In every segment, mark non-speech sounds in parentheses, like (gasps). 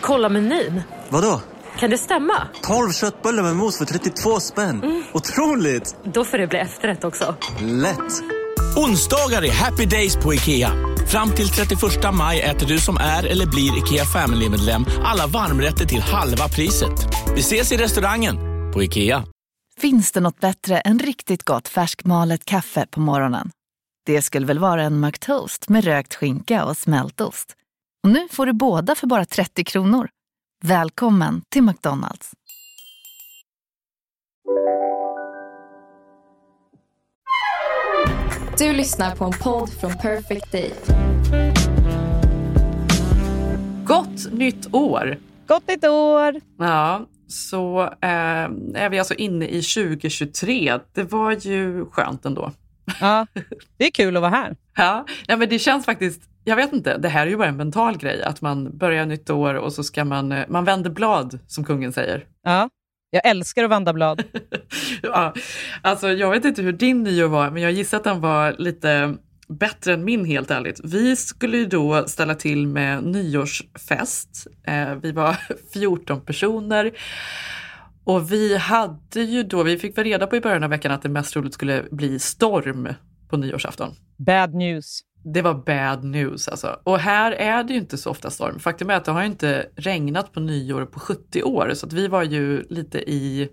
Kolla menyn. Vadå? Kan det stämma? 12 köttbullar med mos för 32 spänn. Mm. Otroligt! Då får det bli efterrätt också. Lätt! Onsdagar är happy days på IKEA. Fram till 31 maj äter du som är eller blir IKEA Family-medlem alla varmrätter till halva priset. Vi ses i restaurangen på IKEA. Finns det något bättre än riktigt gott färskmalet kaffe på morgonen? Det skulle väl vara en McToast med rökt skinka och smältost. Och nu får du båda för bara 30 kronor. Välkommen till McDonalds. Du lyssnar på en podd från Perfect Day. Gott nytt år! Gott nytt år! Ja, så eh, är vi alltså inne i 2023. Det var ju skönt ändå. Ja, det är kul att vara här. Ja, ja men det känns faktiskt, jag vet inte, det här är ju bara en mental grej, att man börjar nytt år och så ska man, eh, man vänder blad, som kungen säger. Ja, jag älskar att vända blad. (laughs) ja, alltså jag vet inte hur din nyår var, men jag gissar att den var lite bättre än min helt ärligt. Vi skulle ju då ställa till med nyårsfest. Eh, vi var (laughs) 14 personer. Och vi hade ju då, vi fick väl reda på i början av veckan att det mest troligt skulle bli storm på nyårsafton. Bad news. Det var bad news alltså. Och här är det ju inte så ofta storm. Faktum är att det har ju inte regnat på nyår på 70 år så att vi var ju lite i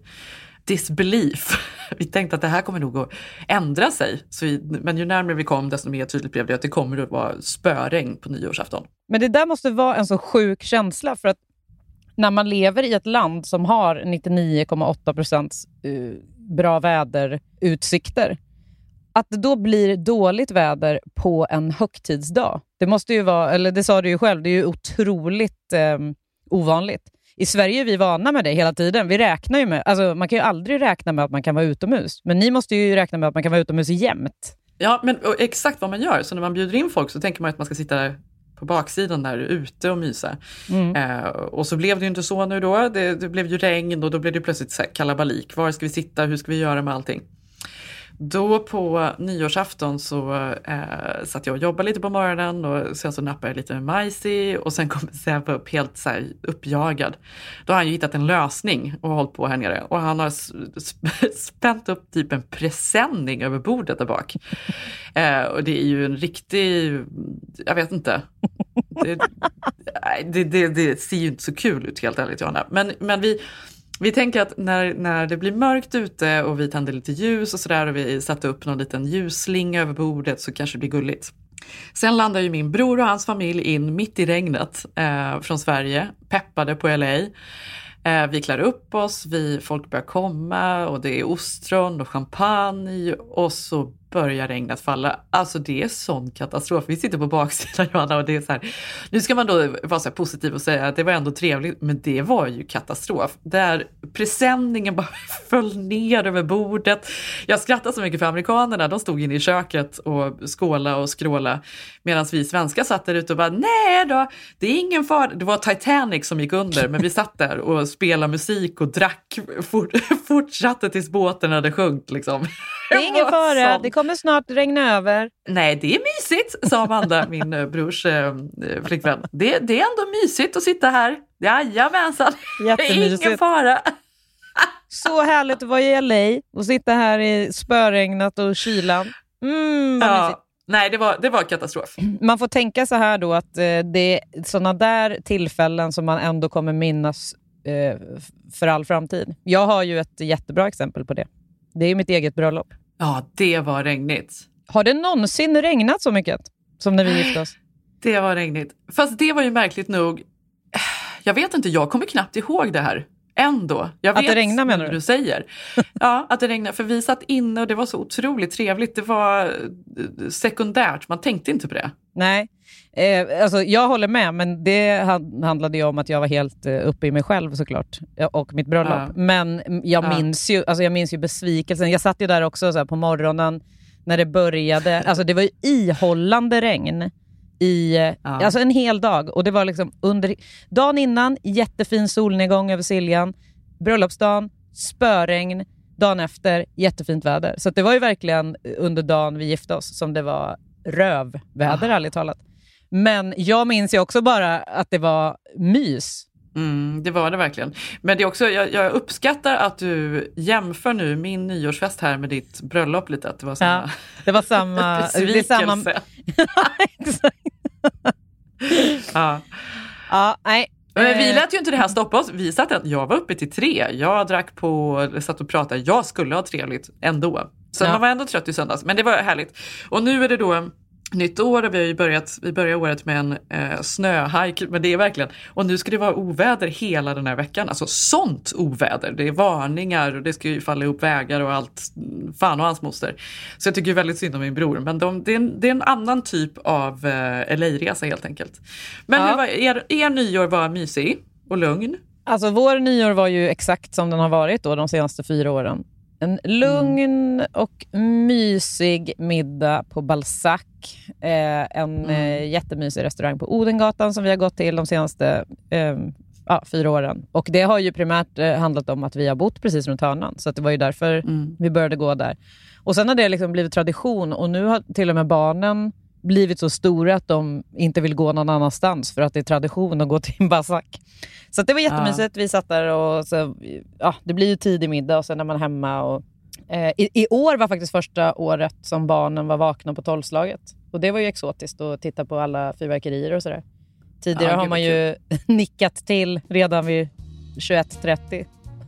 disbelief. (laughs) Vi tänkte att det här kommer nog att ändra sig. Så vi, men ju närmare vi kom desto mer tydligt blev det att det kommer att vara spöregn på nyårsafton. Men det där måste vara en så sjuk känsla för att när man lever i ett land som har 99,8 procents uh, bra väderutsikter, att det då blir dåligt väder på en högtidsdag. Det måste ju vara, eller det sa du ju själv, det är ju otroligt eh, ovanligt. I Sverige är vi vana med det hela tiden. Vi räknar ju med, alltså man kan ju aldrig räkna med att man kan vara utomhus, men ni måste ju räkna med att man kan vara utomhus jämt. Ja, men exakt vad man gör. Så när man bjuder in folk så tänker man att man ska sitta på baksidan där ute och mysa. Mm. Eh, och så blev det ju inte så nu då. Det, det, blev ju regn och då blev det plötsligt så kalabalik. Var ska vi sitta? Hur ska vi göra med allting? Då på nyårsafton så eh, satt jag och jobbade lite på morgonen och sen så nappade jag lite med Majsi och sen kom (laughs) Sebbe upp helt så här uppjagad. Då har han ju hittat en lösning och hållit på här nere och han har (laughs) spänt upp typ en presenning över bordet där bak. Eh, och det är ju en riktig, jag vet inte. Det, (laughs) det, det, det ser ju inte så kul ut helt ärligt Johanna. Men, men vi vi tänker att när, när det blir mörkt ute och vi tänder lite ljus och sådär och vi satte upp någon liten ljusslinga över bordet så kanske det blir gulligt. Sen landar ju min bror och hans familj in mitt i regnet eh, från Sverige, peppade på LA. Eh, vi klär upp oss, vi, folk börjar komma och det är ostron och champagne och så börjar regnet falla. Alltså det är sån katastrof. Vi sitter på baksidan (laughs) Johanna och det är så här. Nu ska man då vara så positiv och säga att det var ändå trevligt, men det var ju katastrof. Där presenningen bara (laughs) föll ner över bordet. Jag skrattade så mycket för amerikanerna, de stod inne i köket och skåla och skråla medan vi svenskar satt där ute och bara nej då, det är ingen fara. Det var Titanic som gick under, men vi satt där och spelade musik och drack, fort, (laughs) fortsatte tills båten hade sjunkit liksom. Det är ingen fara, kommer snart regna över. Nej, det är mysigt, sa Amanda, (laughs) min eh, brors äh, flickvän. Det, det är ändå mysigt att sitta här. Jajamensan, det är ingen fara. Så härligt att vara i LA och sitta här i spöregnet och kylan. Mm, ja. Nej, det var, det var katastrof. Man får tänka så här då att eh, det är sådana där tillfällen som man ändå kommer minnas eh, för all framtid. Jag har ju ett jättebra exempel på det. Det är mitt eget bröllop. Ja, det var regnigt. Har det någonsin regnat så mycket som när vi gifte oss? Det var regnigt. Fast det var ju märkligt nog. Jag vet inte, jag kommer knappt ihåg det här. Ändå. Jag vet att det regnar menar du? du säger. (laughs) Ja, att det regnar. För vi satt inne och det var så otroligt trevligt. Det var eh, sekundärt, man tänkte inte på det. Nej, eh, alltså jag håller med, men det handlade ju om att jag var helt eh, uppe i mig själv såklart, och mitt bröllop. Ja. Men jag, ja. minns ju, alltså jag minns ju besvikelsen. Jag satt ju där också så på morgonen när det började. (laughs) Alltså det var ju ihållande regn i ja. alltså en hel dag. Och det var liksom under, dagen innan, jättefin solnedgång över Siljan. Bröllopsdagen, spöregn. Dagen efter, jättefint väder. Så det var ju verkligen under dagen vi gifte oss som det var rövväder, ah. ärligt talat. Men jag minns ju också bara att det var mys. Mm, det var det verkligen. Men det är också, jag, jag, uppskattar att du jämför nu min nyårsfest här med ditt bröllop lite. Att det var samma, ja, det var samma (laughs) besvikelse. Samma... (laughs) Exakt. ja. ja, nej. Men vi lät ju inte det här stoppa oss. Vi satt, jag var uppe till tre. Jag drack på, satt och pratade. Jag skulle ha trevligt ändå. Så ja. man var ändå trött i söndags. Men det var härligt. Och nu är det då nytt år och vi har ju börjat, vi börjar året med en eh, snöhajk, men det är verkligen, och nu ska det vara oväder hela den här veckan, alltså sånt oväder. Det är varningar och det ska ju falla upp vägar och allt, fan och hans moster. Så jag tycker väldigt synd om min bror, men de, det, är en, det är en annan typ av eh, LA-resa helt enkelt. Men ja. hur var, er, er nyår var mysig och lugn? Alltså vår nyår var ju exakt som den har varit då de senaste fyra åren. En lugn och mysig middag på Balzac. Eh, en mm. eh, jättemysig restaurang på Odengatan som vi har gått till de senaste eh, ja, fyra åren. Och Det har ju primärt eh, handlat om att vi har bott precis runt hörnan. Så det var ju därför mm. vi började gå där. Och Sen har det liksom blivit tradition och nu har till och med barnen blivit så stora att de inte vill gå någon annanstans för att det är tradition att gå till en Balzac. Så det var jättemysigt. Vi satt där och så, ja, det blir ju tidig middag och sen är man hemma. Och, eh, i, I år var faktiskt första året som barnen var vakna på tolvslaget. Och det var ju exotiskt att titta på alla fyrverkerier och sådär. Tidigare ja, har man ju (laughs) nickat till redan vid 21.30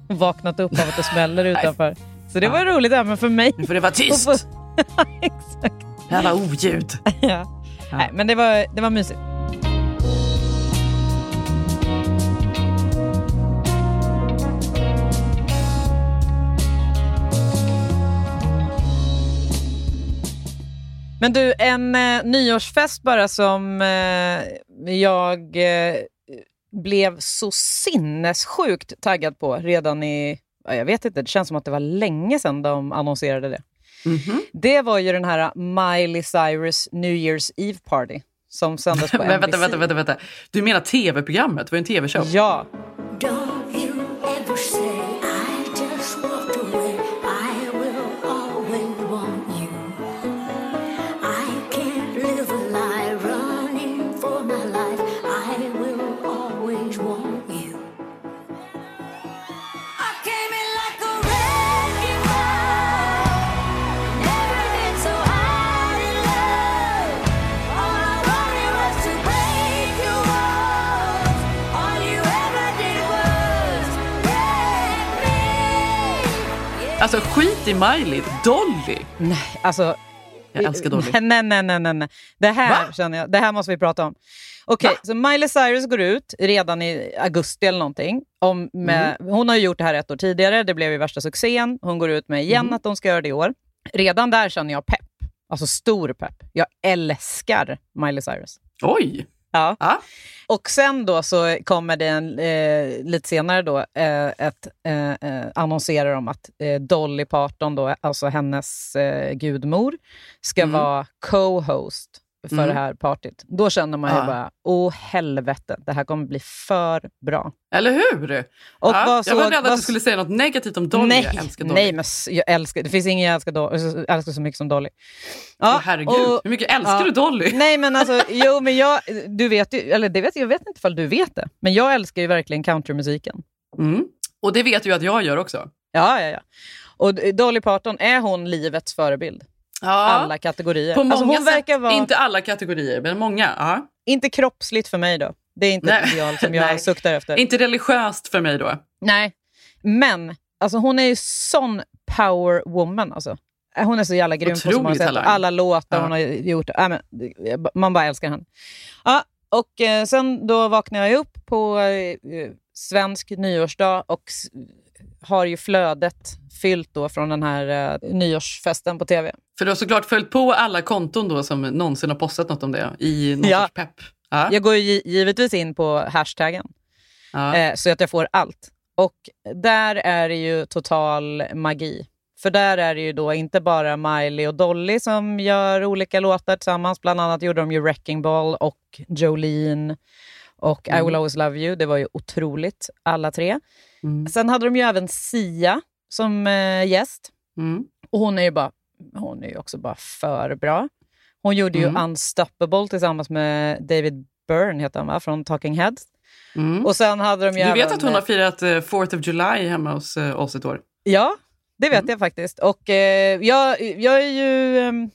vaknat upp av att det smäller (laughs) utanför. Så det var roligt även för mig. Nu får det vara tyst. (laughs) Exakt. Jävla oljud. (laughs) ja. ja. Nej, men det var, det var mysigt. Men du, en eh, nyårsfest bara som eh, jag eh, blev så sinnessjukt taggad på redan i... Jag vet inte, det känns som att det var länge sedan de annonserade det. Mm -hmm. Det var ju den här Miley Cyrus New Year's Eve Party som sändes på (laughs) NBC. vänta, vänta, vänta, vänta. Du menar tv-programmet? Det var en tv-show? Ja. Alltså skit i Miley, Dolly. Nej, alltså. Jag älskar Dolly. (laughs) Nej, nej, nej, nej. nej. Det, här, Va? känner jag, det här måste vi prata om. Okej, okay, så Miley Cyrus går ut redan i augusti eller någonting. Om med, mm. Hon har ju gjort det här ett år tidigare, det blev ju värsta succén. Hon går ut med igen mm. att hon ska göra det i år. Redan där känner jag pepp. Alltså stor pepp. Jag älskar Miley Cyrus. Oj! Ja. ja. Och sen då så kommer det en, eh, lite senare då eh, ett eh, eh annonserar om att eh, Dolly Parton, då, alltså hennes eh, gudmor, ska mm. vara co-host för mm. det här partyt. Då känner man ju ja. bara, åh helvete, det här kommer bli för bra. Eller hur? Och ja, jag var rädd att du skulle säga något negativt om Dolly. Nej, jag älskar Dolly. Nej, men jag älskar, det finns ingen jag älskar, Dolly, jag älskar så mycket som Dolly. Ja, oh, herregud, och, hur mycket älskar ja, du Dolly? Nej, men alltså, (laughs) jo, men jag, du vet ju, eller det vet, jag vet inte ifall du vet det, men jag älskar ju verkligen countrymusiken. Mm. Och det vet du att jag gör också. Ja, ja, ja. Och Dolly Parton, är hon livets förebild? Ja. Alla kategorier. På många alltså, sätt, vara... inte alla kategorier, men många. Ja. Inte kroppsligt för mig då. Det är inte Nej. ett ideal som jag (laughs) suktar efter. Inte religiöst för mig då. Nej, men alltså, hon är ju sån power woman. Alltså. Hon är så jävla grym på så många sätt. Alla låtar ja. hon har gjort. Äh, men, man bara älskar henne. Ja, och eh, sen då vaknar jag upp på eh, svensk nyårsdag och har ju flödet fyllt då från den här eh, nyårsfesten på tv. För du har såklart följt på alla konton då som någonsin har postat något om det i någon ja. sorts pepp. Ja. Jag går ju givetvis in på hashtaggen ja. eh, så att jag får allt. Och där är det ju total magi. För där är det ju då inte bara Miley och Dolly som gör olika låtar tillsammans. Bland annat gjorde de ju Wrecking Ball och Jolene och mm. I will always love you. Det var ju otroligt, alla tre. Mm. Sen hade de ju även Sia som eh, gäst. Mm. Och hon är ju bara, hon är också bara för bra. Hon gjorde mm. ju Unstoppable tillsammans med David Byrne, heter han va? från Talking Heads. Mm. Och sen hade de ju Du vet även- att hon har firat eh, 4th of July hemma hos eh, oss ett år? Ja, det vet Mm. jag faktiskt. Och eh, jag, jag är ju ehm,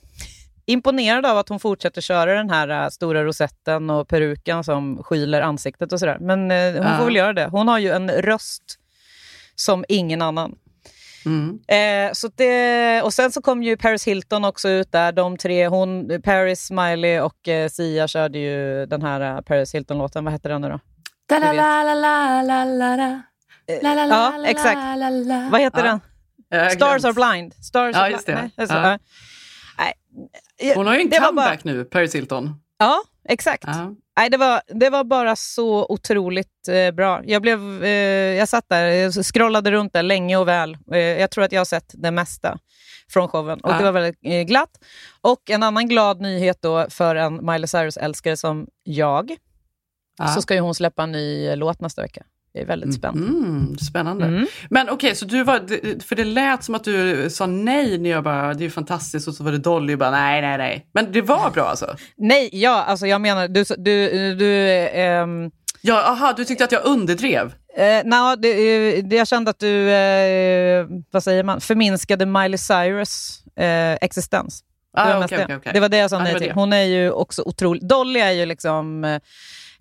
imponerad av att hon fortsätter köra den här eh, stora rosetten och peruken som skyler ansiktet och sådär. Men eh, hon Ja. får väl göra det. Hon har ju en röst som ingen annan. Mm. Eh, så det, och sen så kom ju Paris Hilton också ut där. De tre, hon, Paris, Smiley och eh, Sia körde ju den här eh, Paris Hilton-låten. Vad heter den nu då? Da, la, la, la, la, la, la, la. La, la, la, Ja, la, exakt. la, la. Vad heter Ja. den? Stars glömt. are blind. Stars Ja, are just det. Nej, Ja. Nej. Hon har ju en comeback nu, Paris Hilton. Ja, exakt. Ja. Nej, det, var, det var bara så otroligt eh, bra. Jag, blev, eh, jag satt där, jag scrollade runt där länge och väl. Eh, jag tror att jag har sett det mesta från showen och Ja. det var väldigt eh, glatt. Och en annan glad nyhet då för en Miley Cyrus-älskare som jag, Ja. så ska ju hon släppa en ny låt nästa vecka. Det är väldigt spännande. Mm, spännande. Mm. Men okej, så du var, för det lät som att du sa nej när jag bara, det är fantastiskt och så var det Dolly och bara nej, nej, nej. Men det var bra alltså? Nej, ja, alltså jag menar, du, du, du ehm, Ja, aha, du tyckte att jag underdrev? Eh, no, det, eh, det, jag kände att du, eh, vad säger man, förminskade Miley Cyrus eh, existens. Det Ah, var, okej, mest det. okej, okej. det var det jag sa det nej var till. det. Hon är ju också otrolig. Dolly är ju liksom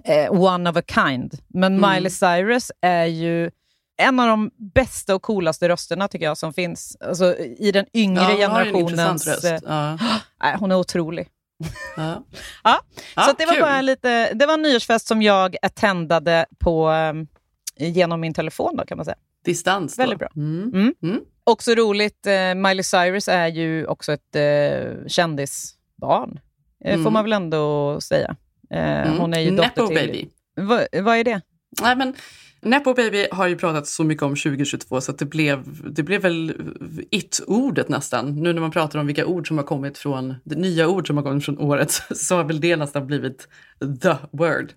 eh, one of a kind. Men Mm. Miley Cyrus är ju en av de bästa och coolaste rösterna tycker jag som finns. Alltså, I den yngre Ja, generationens... röst. eh, Ja. (gasps) nej, hon är otrolig. (laughs) Ja. Ja, så det var kul. bara lite, det var en nyårsfest som jag attendade på, eh, genom min telefon då kan man säga. Distans då. Väldigt bra. Mm. Mm. Mm. Också roligt, eh, Miley Cyrus är ju också ett eh, kändisbarn, eh, får Mm. man väl ändå säga. Eh, Mm. Hon är ju Nepo dotter till... baby. Va, vad är det? Nej, men Nepo baby har ju pratat så mycket om 2022 så att det blev, det blev väl it-ordet nästan. Nu när man pratar om vilka ord som har kommit från, det nya ord som har kommit från året (laughs) så har väl det nästan blivit the word.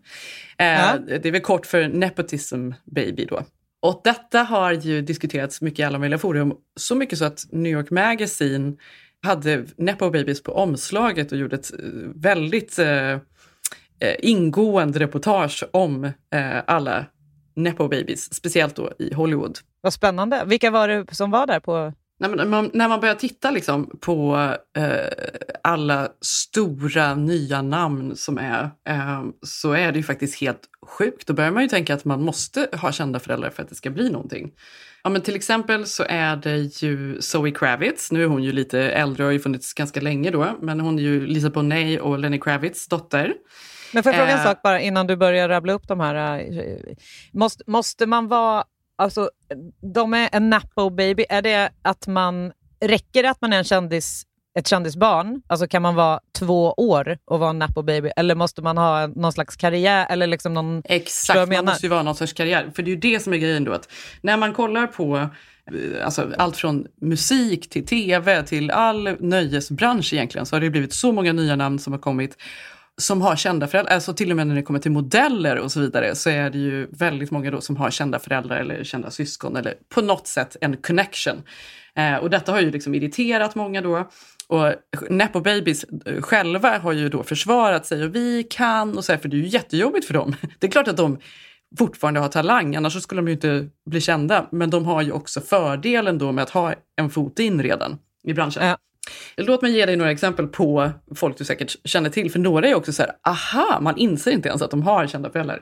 Eh, Ja. Det är väl kort för nepotism baby då. Och detta har ju diskuterats mycket i alla möjliga forum, så mycket så att New York Magazine hade Nepo Babies på omslaget och gjorde ett eh, väldigt eh, eh, ingående reportage om eh, alla Nepo Babies, speciellt då i Hollywood. Vad spännande. Vilka var det som var där på... När man, när man, när man börjar titta liksom på eh, alla stora nya namn som är, eh, så är det ju faktiskt helt sjukt. Då börjar man ju tänka att man måste ha kända föräldrar för att det ska bli någonting. Ja, men till exempel så är det ju Zoe Kravitz. Nu är hon ju lite äldre och har ju funnits ganska länge då. Men hon är ju Lisa Bonet och Lenny Kravitz dotter. Men får jag fråga en Eh. sak bara innan du börjar rabbla upp de här. eh, Måste, måste man vara... Alltså, de är en Napo baby. Är det att man... Räcker det att man är en kändis, ett kändisbarn? Alltså kan man vara två år och vara en Napo baby? Eller måste man ha någon slags karriär? Eller liksom någon... Exakt, man måste ju vara någon sorts karriär. För det är ju det som är grejen då. Att när man kollar på eh, alltså, allt från musik till tv till all nöjesbransch egentligen så har det blivit så många nya namn som har kommit som har kända föräldrar. Alltså till och med när det kommer till modeller och så vidare så är det ju väldigt många då som har kända föräldrar eller kända syskon eller på något sätt en connection. Eh, och detta har ju liksom irriterat många då. Och Nepo Babies eh, själva har ju då försvarat sig och vi kan och så här, för det är ju jättejobbigt för dem. (laughs) Det är klart att de fortfarande har talang, annars så skulle de ju inte bli kända. Men de har ju också fördelen då med att ha en fot in redan i branschen. Ja. Låt mig ge dig några exempel på folk du säkert känner till, för några är också så här, aha, man inser inte ens att de har kända föräldrar.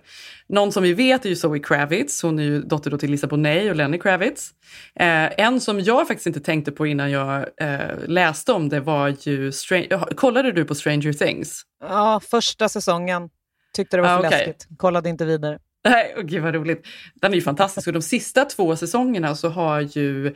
Någon som vi vet är ju Zoe Kravitz, hon är ju dotter då till Lisa Bonet och Lenny Kravitz. Eh, en som jag faktiskt inte tänkte på innan jag eh, läste om det var ju, Str- kollade du på Stranger Things? Ja, första säsongen. Tyckte det var Ah, för okej. läskigt. Kollade inte vidare. Nej, oh, gud vad roligt. Den är ju fantastisk. Och de sista två säsongerna så har ju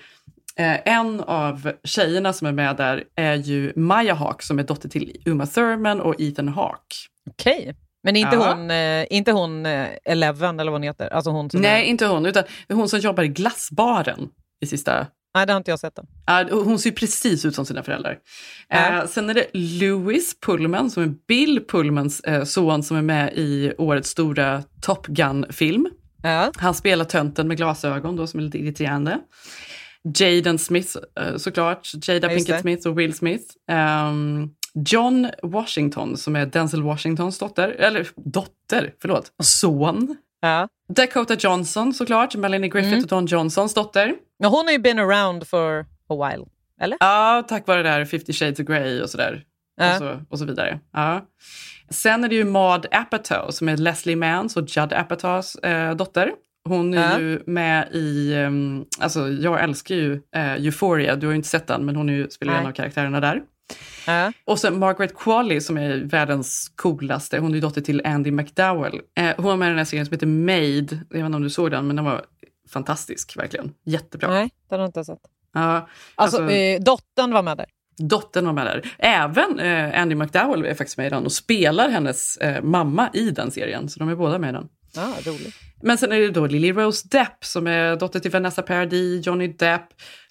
eh, en av tjejerna som är med där är ju Maya Hawke som är dotter till Uma Thurman och Ethan Hawke. Okej. Men inte Ja. hon, eh, inte hon eh, Eleven eller vad hon heter? Alltså hon Nej, är... inte hon, utan hon som jobbar i glassbaren i sista Nej, det har inte jag sett. Ja, hon ser precis ut som sina föräldrar. Eh, sen är det Louis Pullman som är Bill Pullmans son som är med i årets stora Top Gun-film. Ja. Han spelar tönten med glasögon då, som är lite irriterande. Jaden Smith eh, såklart, Jada Ja, just Pinkett det. Smith och Will Smith. Ehm, John Washington som är Denzel Washingtons dotter, eller dotter, förlåt, son. Ja. Dakota Johnson såklart, Melanie Griffith Mm. och Don Johnsons dotter. Men hon har ju been around for a while, eller? Ja, tack vare det där 50 shades of Grey och sådär. Ja. Och, så, och så vidare. Ja. Sen är det ju Maud Apatow som är Leslie Manns och Judd Apatows eh, dotter. Hon är Ja. ju med i, um, alltså jag älskar ju eh, Euphoria, du har ju inte sett den men hon är ju, spelar ju en Nej. av karaktärerna där. Ja. Och sen Margaret Qualley som är världens coolaste, hon är ju dotter till Andy McDowell. Eh, hon var med i den här serien som heter Maid, jag vet inte om du såg den men den var fantastisk verkligen, jättebra. Nej, det har jag inte sett. Ja, Alltså, alltså- eh, dottern var med där. Dottern var med där. Även eh, Andy McDowell är faktiskt med i den och spelar hennes eh, mamma i den serien. Så de är båda med i den. Ja, roligt. Men sen är det då Lily Rose Depp som är dotter till Vanessa Paradis, Johnny Depp,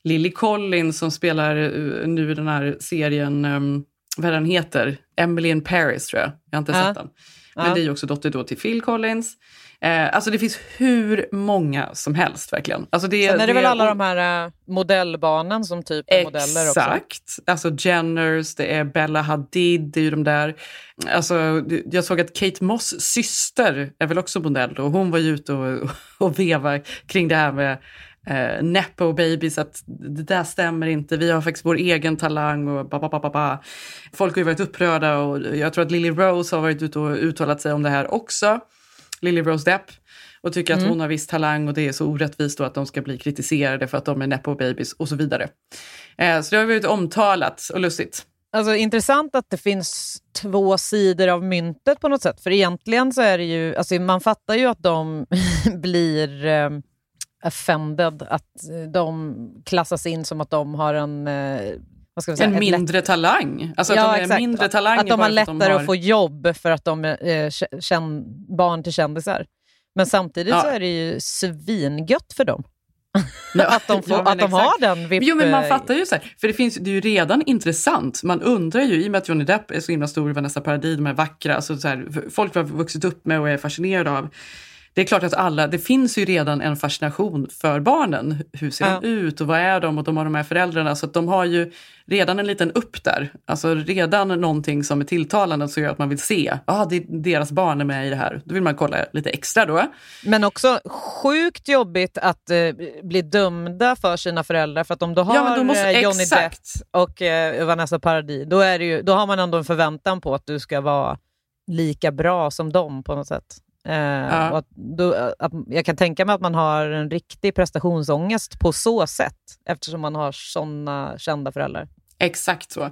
Lily Collins som spelar eh, nu i den här serien, um, vad den heter, Emily in Paris tror jag. Jag har inte Ja. sett den. Men Ja. det är ju också dotter då till Phil Collins. Eh, alltså det finns hur många som helst verkligen. Alltså det, Sen är det väl alla de här uh, modellbarnen som typ är modeller också. Exakt. Alltså Jenners, det är Bella Hadid, det är ju de där. Alltså, jag såg att Kate Moss syster är väl också modell och hon var ju ute och, (laughs) och vevade kring det här med eh, nepo babies, att det där stämmer inte, vi har faktiskt vår egen talang och ba, ba, ba, ba, ba. Folk har ju varit upprörda och jag tror att Lily Rose har varit ute och uttalat sig om det här också. Lily Rose Depp och tycker att hon har viss talang och det är så orättvist då att de ska bli kritiserade för att de är nepo babies och så vidare. Eh, så det har varit omtalat och lustigt. Alltså intressant att det finns två sidor av myntet på något sätt. För egentligen så är det ju, alltså man fattar ju att de (laughs) blir eh, offended, att de klassas in som att de har en, eh, säga, En ett lätt- mindre talang. Alltså att de är mindre talanger Att de har för att lättare har- att få jobb för att de är eh, kä- känn, barn till kändisar. Men samtidigt Ja. så är det ju svingött för dem. Ja, (laughs) att de, får, att de exakt. har den VIP... Jo, men man eh, fattar ju så här, för det, finns, det är ju redan intressant. Man undrar ju, i och med att Johnny Depp är så himla stor, Vanessa Paradis, de är vackra, alltså så här, folk har vuxit upp med och är fascinerade av. Det är klart att alla, det finns ju redan en fascination för barnen. Hur ser Ja. de ut och vad är de och de har de här föräldrarna. Så de har ju redan en liten upp där. Alltså redan någonting som är tilltalande som gör att man vill se, ja ah, det är deras barn är med i det här. Då vill man kolla lite extra då. Men också sjukt jobbigt att eh, bli dömda för sina föräldrar. För att om du har Ja, måste- eh, Johnny Depp och eh, Vanessa Paradis, då, är ju, då har man ändå en förväntan på att du ska vara lika bra som dem på något sätt. Eh, och att då, att, jag kan tänka mig att man har en riktig prestationsångest på så sätt, eftersom man har såna kända föräldrar. Exakt så.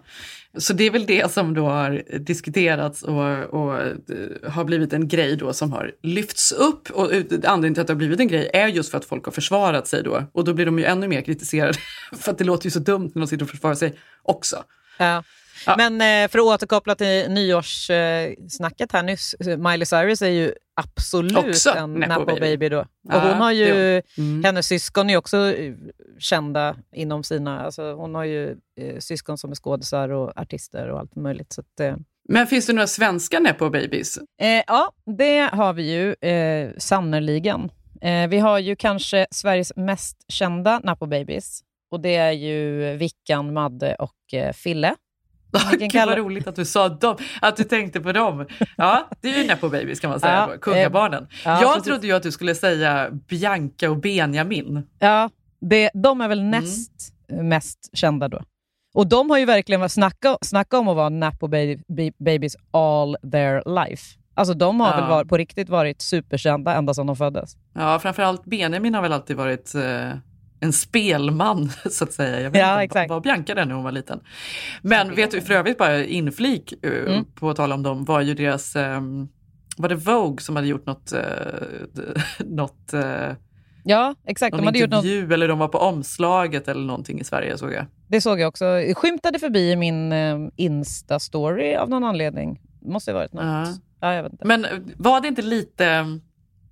Så det är väl det som då har diskuterats och, och eh, har blivit en grej då som har lyfts upp. Och anledningen till att det har blivit en grej är just för att folk har försvarat sig då. Och då blir de ju ännu mer kritiserade. (laughs) För att det låter ju så dumt när de sitter och försvarar sig också. Ja. Ja. Men eh, för att återkoppla till nyårssnacket här nyss, eh, Miley Cyrus är ju absolut Också en nepo Nepo baby. baby. då. Och Ja, hon har ju, Mm. hennes syskon är också eh, kända inom sina, alltså hon har ju eh, syskon som är skådisar och artister och allt möjligt. Så att, eh, Men finns det några svenska nepo babies? Eh, ja, det har vi ju eh, sannerligen. Eh, vi har ju kanske Sveriges mest kända Napo Babies. Och det är ju Vickan, Madde och eh, Fille. Gud kalla- vad roligt att du sa dem, att du tänkte på dem. Ja, det är ju nepo babies kan man säga, Ja, kungabarnen. ja, Jag precis. trodde ju att du skulle säga Bianca och Benjamin. Ja, det, de är väl Mm. näst mest kända då. Och de har ju verkligen varit- snacka, snacka om att vara ba- Babies all their life. Alltså de har Ja. väl varit, på riktigt varit superkända ända sedan de föddes. Ja, framförallt Benjamin har väl alltid varit eh, en spelman, (laughs) så att säga. Jag vet Ja, inte, exakt. var Bianca det när hon var liten? Men vet du, för övrigt bara inflik, eh, Mm. på att tala om dem, var ju deras, eh, var det Vogue som hade gjort något, eh, (laughs) något eh, Ja, exakt. någon De hade gjort något intervju eller de var på omslaget eller någonting i Sverige såg jag. Det såg jag också. Skymtade förbi i min eh, Insta-story av någon anledning. Måste ha varit något. Ja. Ja, jag vet inte. Men var det inte lite,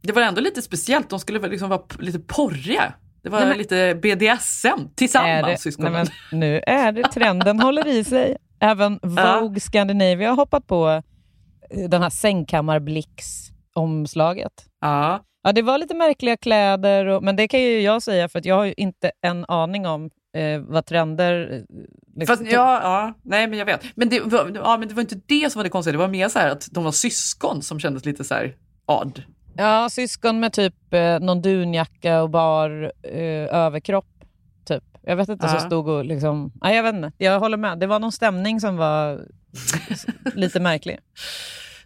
det var ändå lite speciellt, de skulle väl liksom vara lite porriga. Det var Nej, men- lite BDSM tillsammans, det, syskonen. nej, men, nu är det trenden håller i sig. Även (laughs) Vogue Scandinavia har hoppat på eh, den här sängkammarblix-omslaget. Ja. Ja, det var lite märkliga kläder, och, men det kan ju jag säga för att jag har ju inte en aning om eh, vad trender... eh, Liksom, Fast, ja, ja, nej men jag vet. Men det, var, ja, men det var inte det som var det konstiga, det var mer så här att de var syskon som kändes lite så här odd. Ja, syskon med typ eh, någon dunjacka och bar eh, överkropp. Typ. Jag vet inte, Ja. så stod och liksom... Nej, jag vet inte. Jag håller med. Det var någon stämning som var (laughs) lite märklig.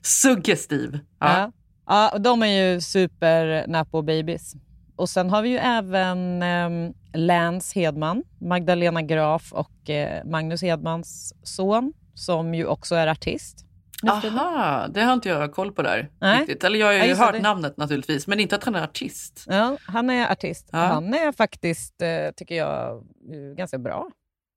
Suggestiv. Ja. Ja. Ja, de är ju super babies. Och sen har vi ju även eh, Lance Hedman, Magdalena Graf och eh, Magnus Hedmans son, som ju också är artist. Aha, det har inte jag koll på där. Nej. Riktigt. Eller jag har Ja, ju det, hört det- namnet naturligtvis, men inte att han är artist. Ja, han är artist. Ja. Han är faktiskt, eh, tycker jag, eh, ganska bra.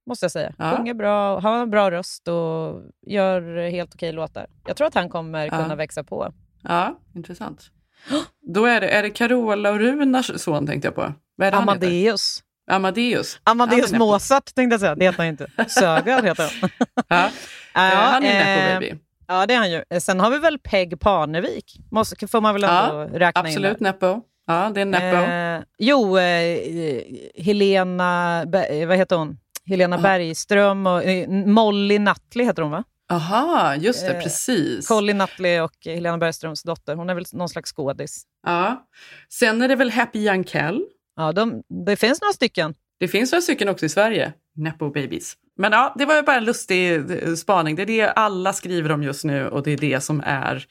Måste jag säga. Ja. Sjunger bra, har en bra röst och gör helt okej låtar. Jag tror att han kommer Ja. kunna växa på. Ja, intressant. (gasps) Då är det, är det Carola och Runars son tänkte jag på. Vad är det? Amadeus. Amadeus. Amadeus. Mozart tänkte jag säga. Det heter han inte. (laughs) Sögaard heter han. Ja. (laughs) Ja, han är eh, Nepo baby. Ja, det är han ju. Eh, Sen har vi väl Peg Parnevik. Måste, får man väl ändå Ja, räkna Absolut in. Nepo. Ja, det är Nepo. Eh, jo, eh, Helena, Ber- vad heter hon? Helena Aha. Bergström och eh, Molly Nutley heter hon va? Aha, just det, eh, precis. Colin Nutley och Helena Bergströms dotter. Hon är väl någon slags skådis. Ja. Sen är det väl Happy Young Kell. Ja, de, det finns några stycken. Det finns några stycken också i Sverige. Nepo babies. Men ja, det var ju bara en lustig eh, spaning. Det är det alla skriver om just nu och det är det som är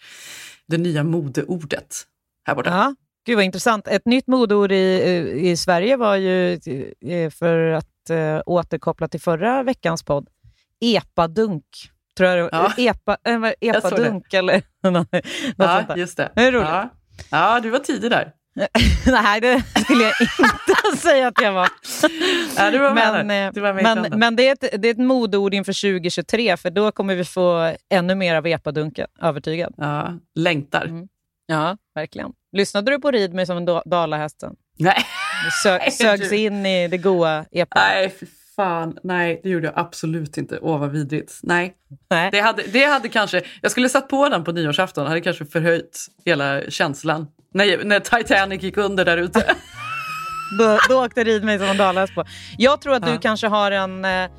det nya modeordet här borta. Ja. Gud vad intressant. Ett nytt modeord i, eh, i Sverige var ju, eh, för att eh, återkoppla till förra veckans podd, epadunk. Tror jag det var. Ja. Epa, äh, epadunk eller (laughs) något, sånt Ja, där. just det. Det är roligt. Ja. ja, du var tidig där. (laughs) Nej, det skulle jag (laughs) inte (laughs) säga att jag var. Ja, du var men, där. eh, var men, men det, är ett, det är ett modeord inför 2023, för då kommer vi få ännu mer av epadunken. Övertygad. Ja, längtar. Mm. Ja, verkligen. Lyssnade du på Rid mig som en da- dalahästen? Nej. Du sö- (laughs) sögs in i det goa epa. Nej, för fan. Nej, det gjorde jag absolut inte. Åh, vad vidrigt. Nej. Nej. Det hade, det hade kanske... Jag skulle satt på den på nyårsafton. hade kanske förhöjt hela känslan. När, när Titanic gick under där ute. (laughs) Då, då åkte Rid mig som en dalahäst på. Jag tror att du Ja. kanske har en... eh,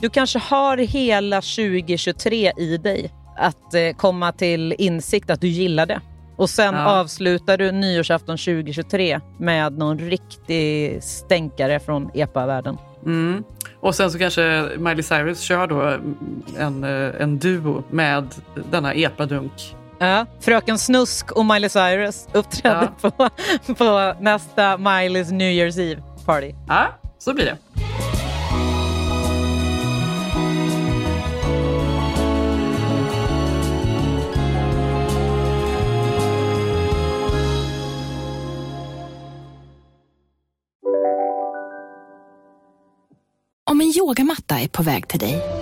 Du kanske har hela 2023 i dig att eh, komma till insikt att du gillar det. Och sen Ja. avslutar du nyårsafton 2023 med någon riktig stänkare från epa-världen. Mm. Och sen så kanske Miley Cyrus kör då en, eh, en duo med denna epadunk. Ja, Fröken Snusk och Miley Cyrus uppträdde på, (laughs) på nästa Miley's New Year's Eve party. Ja, så blir det. Om en yogamatta är på väg till dig,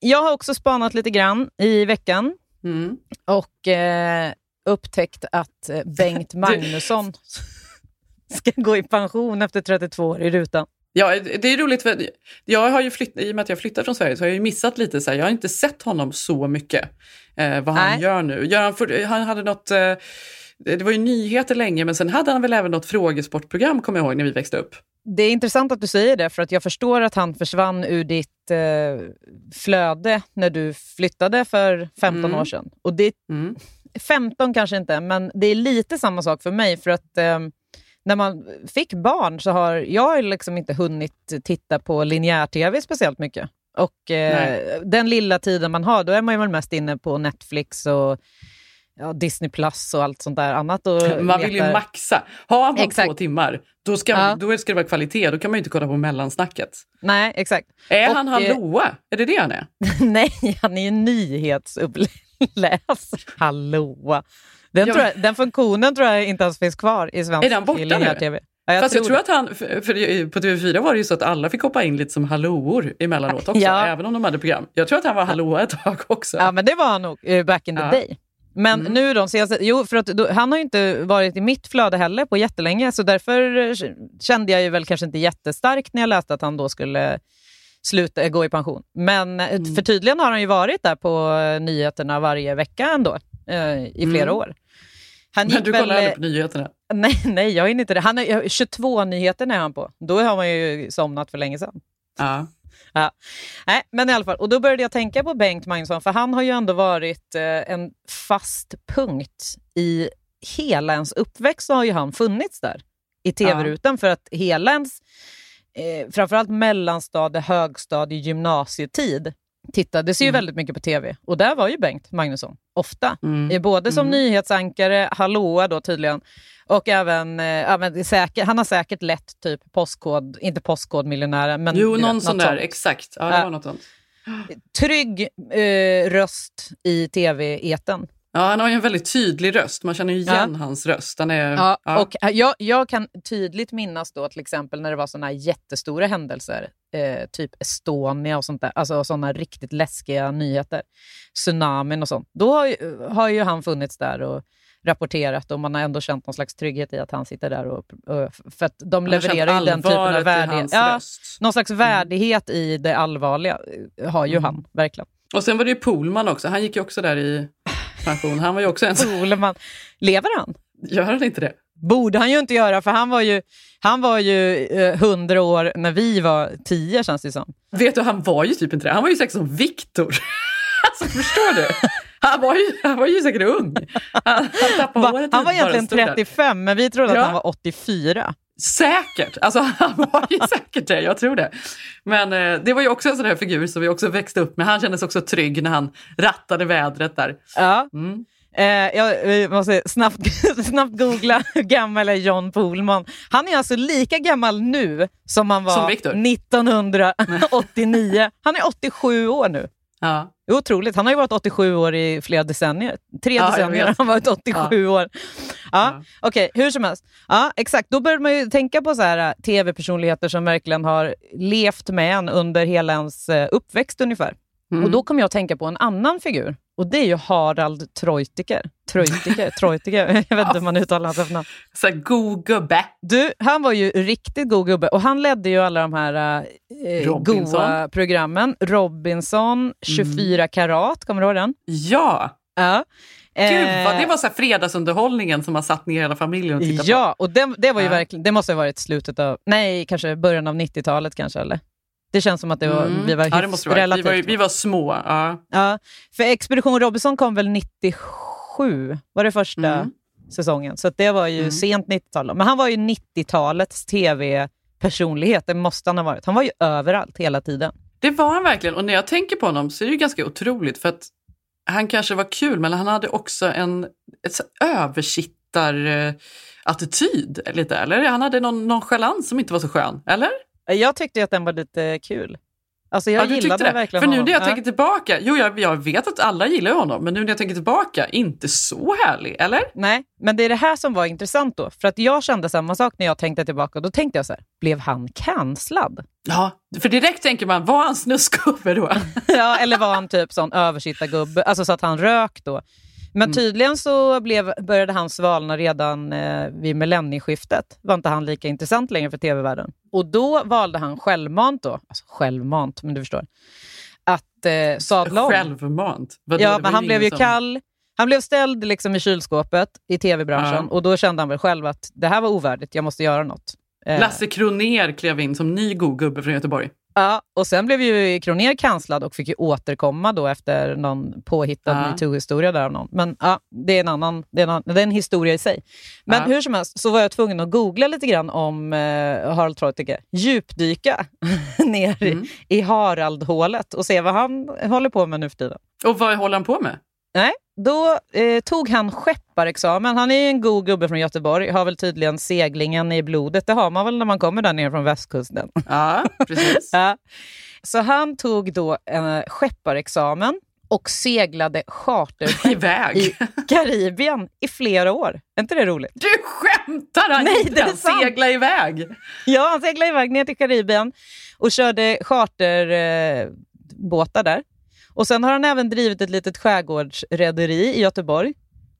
Jag har också spanat lite grann i veckan Mm. och eh, upptäckt att eh, Bengt Magnusson (laughs) ska gå i pension efter 32 år i rutan. Ja, det är roligt för jag har ju flytt, i och med att jag flyttat från Sverige så har jag ju missat lite så här, jag har inte sett honom så mycket eh, vad han Nej. gör nu. Gör han, för, han hade något, eh, det var ju nyheter länge men sen hade han väl även något frågesportprogram kommer jag ihåg när vi växte upp. Det är intressant att du säger det, för att jag förstår att han försvann ur ditt eh, flöde när du flyttade för 15 Mm. år sedan. Och det, Mm. 15 kanske inte, men det är lite samma sak för mig. För att eh, när man fick barn så har jag liksom inte hunnit titta på linjär-tv speciellt mycket. Och eh, den lilla tiden man har, då är man ju väl mest inne på Netflix och ja, Disney Plus och allt sånt där annat. Och Man vill ju maxa. Har på Exakt. två timmar, då ska, Ja. då ska det vara kvalitet. Då kan man ju inte kolla på mellansnacket. Nej, exakt. Är Och, han eh, hallåa? Är det det han är? (laughs) Nej, han är ju nyhetsuppläsare. (laughs) Hallå! Den, Ja, tror jag, den funktionen tror jag inte ens finns kvar i svensk Är den borta nu? TV. Ja, jag Fast tror jag tror det. att han, för, för på TV4 var det ju så att alla fick hoppa in lite som hallåor emellanåt också, Ja. även om de hade program. Jag tror att han var hallåa ett tag också. Ja, men det var han nog eh, back in the day. Men Mm. nu de senaste... Jo, för att då, han har ju inte varit i mitt flöde heller på jättelänge, så därför eh, kände jag ju väl kanske inte jättestarkt när jag läste att han då skulle sluta, eh, gå i pension. Men eh, Mm. för tydligen har han ju varit där på nyheterna varje vecka ändå, eh, i flera Mm. år. Han Men du väl, kollar aldrig på nyheterna? (laughs) Nej, nej, jag hinner inte det. Han är, 22 nyheter är han på. Då har man ju somnat för länge sedan. Ja. Ja. Nej, men i alla fall. Och då började jag tänka på Bengt Magnusson, för han har ju ändå varit eh, en fast punkt i hela ens uppväxt. Så har ju han funnits där i tv-rutan för att hela ens, eh, framförallt mellanstadie, högstadie, gymnasietid tittades ju väldigt mycket på tv. Och där var ju Bengt Magnusson ofta. Mm. Eh, Både som Mm. nyhetsankare, hallåa då tydligen, och även, eh, ja, men säkert, han har säkert lett typ postkod, inte postkodmiljonären, men Jo, vet, någon något sån där, sånt. exakt. Ja, det Ja. var något sånt. Trygg eh, röst i tv-eten. Ja, han har ju en väldigt tydlig röst. Man känner ju igen hans röst. Han är, Ja, ja. Och eh, jag, jag kan tydligt minnas då till exempel när det var såna jättestora händelser, eh, typ Estonia och sånt där, alltså såna riktigt läskiga nyheter, tsunamin och sånt. Då har ju, har ju han funnits där och rapporterat och man har ändå känt någon slags trygghet i att han sitter där. Och, för att de Man levererar ju den typen av värdighet. Ja. Mm. någon slags värdighet i det allvarliga eh, har ju han, verkligen. Och sen var det ju Polman också. Han gick ju också där i pension. Han var ju också en sån... Poleman. Lever han? Gör han inte det? borde han ju inte göra, för han var ju, han var ju eh, 100 år när vi var 10 känns det som. Vet du, han var ju typ inte det. Han var ju säkert som Viktor. (laughs) alltså förstår du? Han var ju, han var ju säkert ung. Han, han Va, han var egentligen stod där. 35, men vi trodde Ja. att han var 84. Säkert! Alltså (laughs) han var ju säkert det, jag tror det. Men eh, det var ju också en sån här figur som vi också växte upp med. Han kändes också trygg när han rattade vädret där. Ja. Mm. Eh, jag eh, måste snabbt, (laughs) snabbt googla hur gammal är John Pohlman. Han är alltså lika gammal nu som han Som var Victor? 1989. Han är 87 år nu. Ja. Det är otroligt. Han har ju varit 87 år i flera decennier. Tre Ja, decennier har han varit 87 år. Ja, Ja. Okej, hur som helst. Ja, exakt. Då började man ju tänka på så här äh, tv-personligheter som verkligen har levt med en under hela ens eh, uppväxt ungefär. Mm. Och då kom jag att tänka på en annan figur. Och det är ju Harald Treutiger. Treutiger, Treutiger. (laughs) Jag vet inte hur man uttalar hans efternamn. Så god gubbe. Du, han var ju riktigt god gubbe och han ledde ju alla de här eh, Robinson. goa programmen. Robinson, 24 karat, kommer du ihåg den? Ja! Ja. Gud, vad, Eh, det var så fredagsunderhållningen som man satt ner hela familjen och tittade Ja, och det, det var ju Ja. verkligen, det måste ha varit slutet av, nej, kanske början av 90-talet kanske, eller? Det känns som att det var, Mm. vi var ja, det hyfs, måste det vara. Vi relativt... var, vi var små. Ja. Ja, för Expedition Robinson kom väl 97, var det första Mm. säsongen. Så att det var ju Mm. sent 90-tal. Men han var ju 90-talets tv-personlighet, det måste han ha varit. Han var ju överallt hela tiden. Det var han verkligen. Och när jag tänker på honom så är det ju ganska otroligt för att han kanske var kul men han hade också en ett så översittar-attityd lite. Eller han hade någon nonchalans som inte var så skön. Eller? Jag tyckte att den var lite kul. Alltså jag Ja, gillade det. verkligen För nu honom. när jag Ja. tänker tillbaka, jo jag, jag vet att alla gillar honom, men nu när jag tänker tillbaka, inte så härlig, eller? Nej, men det är det här som var intressant då. För att jag kände samma sak när jag tänkte tillbaka. Då tänkte jag så här, blev han kanslad? Ja, för direkt tänker man, var han snuskgubbe då? (laughs) ja, eller var han typ sån översittargubbe, alltså så att han rök då. Men Mm. tydligen så blev, började han svalna redan eh, vid millennieskiftet. Var inte han lika intressant längre för tv-världen. Och då valde han självmant då, alltså självmant, men du förstår, att eh, sadla om. Självmant. Vadå, Ja, men han blev ju som- kall. Han blev ställd liksom i kylskåpet i tv-branschen Ja. och då kände han väl själv att det här var ovärdigt, jag måste göra något. Eh, Lasse Kroner klev in som ny god gubbe från Göteborg. Ja, och sen blev ju Kroner kanslad och fick ju återkomma då efter någon påhittad Ja. metoo-historia där av någon. Men ja, det är en annan, det är en, annan, det är en historia i sig. Men Ja. hur som helst så var jag tvungen att googla lite grann om eh, Harald Treutiger. Djupdyka (laughs) ner i- Mm. i Harald-hålet och se vad han håller på med nu för tiden. Och vad håller han på med? Nej, då eh, tog han skepparexamen. Han är en god gubbe från Göteborg, har väl tydligen seglingen i blodet. Det har man väl när man kommer där nere från västkusten. (laughs) Ja, precis. ja. Så han tog då en skepparexamen och seglade charterskepp (laughs) Iväg. i Karibien i flera år. Är inte det roligt? Du skämtar! Han Nej, det är sant. segla iväg! Ja, han seglade iväg ner till Karibien och körde charterbåtar där. Och sen har han även drivit ett litet skärgårdsrederi i Göteborg.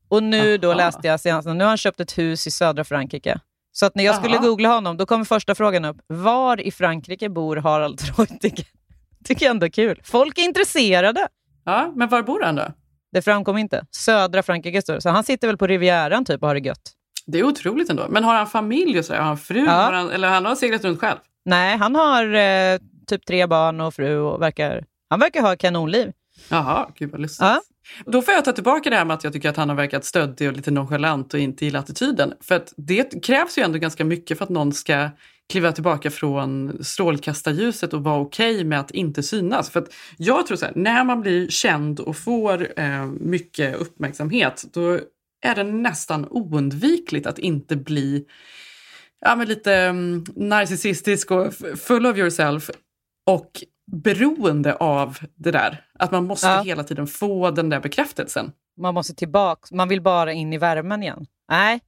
Och nu då Aha. läste jag senast, nu har han köpt ett hus i södra Frankrike. Så att när jag skulle Aha. googla honom, då kom första frågan upp. Var i Frankrike bor Harald Treutiger? (laughs) Tycker jag ändå är kul. Folk är intresserade. Ja, men var bor han då? Det framkom inte. Södra Frankrike står. Så han sitter väl på Rivieran typ och har det gött. Det är otroligt ändå. Men har han familj och sådär? Har han fru? Ja. Har han, eller han har seglat runt själv? Nej, han har eh, typ tre barn och fru och verkar, han verkar ha kanonliv. Jaha, gud vad lustigt. Ja. Då får jag ta tillbaka det här med att jag tycker att han har verkat stöddig och lite nonchalant och inte gillar attityden. För att det krävs ju ändå ganska mycket för att någon ska kliva tillbaka från strålkastarljuset och vara okej med att inte synas. För att jag tror så här, när man blir känd och får eh, mycket uppmärksamhet, då är det nästan oundvikligt att inte bli ja, men lite mm, narcissistisk och full of yourself och beroende av det där. Att man måste Ja. hela tiden få den där bekräftelsen. Man måste tillbaka, man vill bara in i värmen igen. Nej,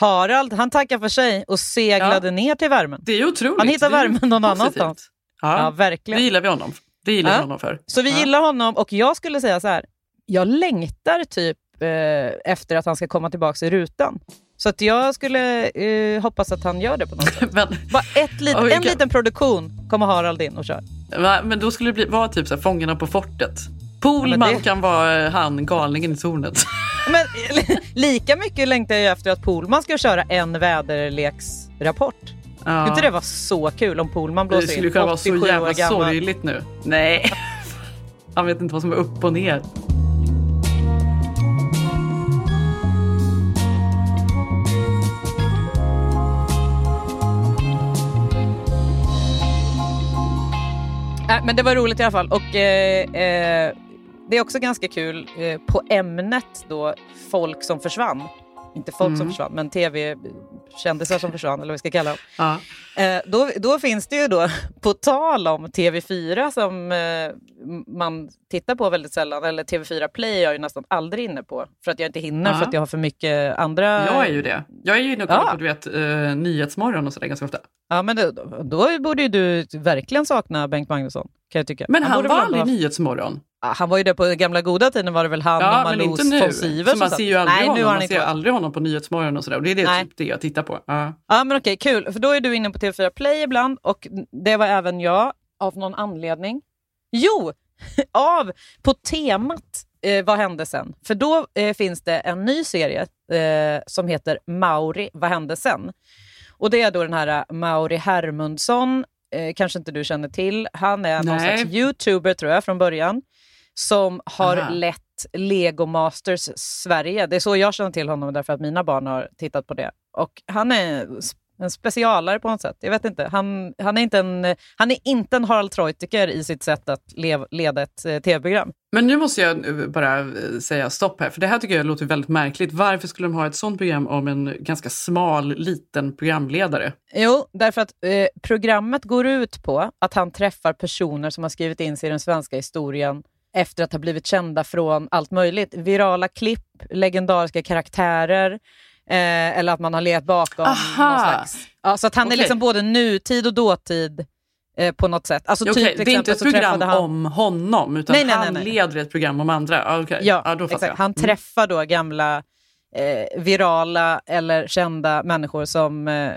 Harald han tackar för sig och seglade ner till värmen. Det är otroligt. Han hittar värmen någon annanstans. Ja, Ja, verkligen. Det gillar vi honom. Det gillar Ja. honom för. Så vi Ja. gillar honom och jag skulle säga så här. Jag längtar typ eh, efter att han ska komma tillbaka i rutan. Så att jag skulle eh, hoppas att han gör det på något sätt. (laughs) Men, Bara ett lit, en kan- liten produktion kommer Harald in och kör. men då skulle det bli, vara typ så här, Fångarna på fortet. Ja, men det- kan vara eh, han, galningen i tornet. (laughs) Men lika mycket längtar jag efter att Polman ska köra en väderleksrapport. Skulle Ja. inte det vara så kul om Polman Det blåser skulle in kunna vara så 87 år jävla sorgligt nu. Nej. (laughs) Han vet inte vad som är upp och ner. Nej, men det var roligt i alla fall. Och eh, eh, det är också ganska kul eh, på ämnet då folk som försvann. Inte folk som Mm. försvann, men tv-kändisar som försvann, eller vad vi ska kalla dem. Ja. Eh, då, då finns det ju då, (laughs) på tal om TV4 som eh, man tittar på väldigt sällan, eller TV4 Play är jag ju nästan aldrig inne på, för att jag inte hinner, Ja. för att jag har för mycket andra... Jag är ju det. Jag är ju inne och kollar Ja. på du vet, uh, Nyhetsmorgon och sådär ganska ofta. Ja, men då, då borde ju du verkligen sakna Bengt Magnusson, kan jag tycka. Men han, borde var aldrig ha- Nyhetsmorgon. Han var ju det på gamla goda tiden var det väl han Ja, och inte nu. von Sivers Så man ser ju aldrig Nej, nu honom. Man inte ser aldrig honom på Nyhetsmorgon och sådär. Och det är det, Nej. typ det jag tittar på. Ja. Ja, men okej, kul. För då är du inne på TV4 Play ibland och det var även jag av någon anledning. Jo, (laughs) av på temat eh, Vad hände sen? För då eh, finns det en ny serie eh, som heter Mauri, Vad hände sen? Och det är då den här eh, Mauri Hermundsson, eh, kanske inte du känner till. Han är någon Nej. slags youtuber tror jag från början. Som har Aha. lett Lego Masters Sverige. Det är så jag känner till honom därför att mina barn har tittat på det. Och han är en specialare på något sätt. Jag vet inte. Han, han, är, inte en, han är inte en Harald Treutiger i sitt sätt att lev, leda ett eh, tv-program. Men nu måste jag eh, bara eh, säga stopp här, för det här tycker jag låter väldigt märkligt. Varför skulle de ha ett sånt program om en ganska smal, liten programledare? Jo, därför att eh, programmet går ut på att han träffar personer som har skrivit in sig i den svenska historien efter att ha blivit kända från allt möjligt. Virala klipp, legendariska karaktärer eh, eller att man har legat bakom Aha! någon slags... Ja, så att han Okej. är liksom både nutid och dåtid eh, på något sätt. Alltså, typ, det är inte ett program han... om honom, utan Nej, nej, han nej, nej. leder ett program om andra. Ah, okej. Ja, ja, då exakt. jag. Han Mm. träffar då gamla eh, virala eller kända människor som eh,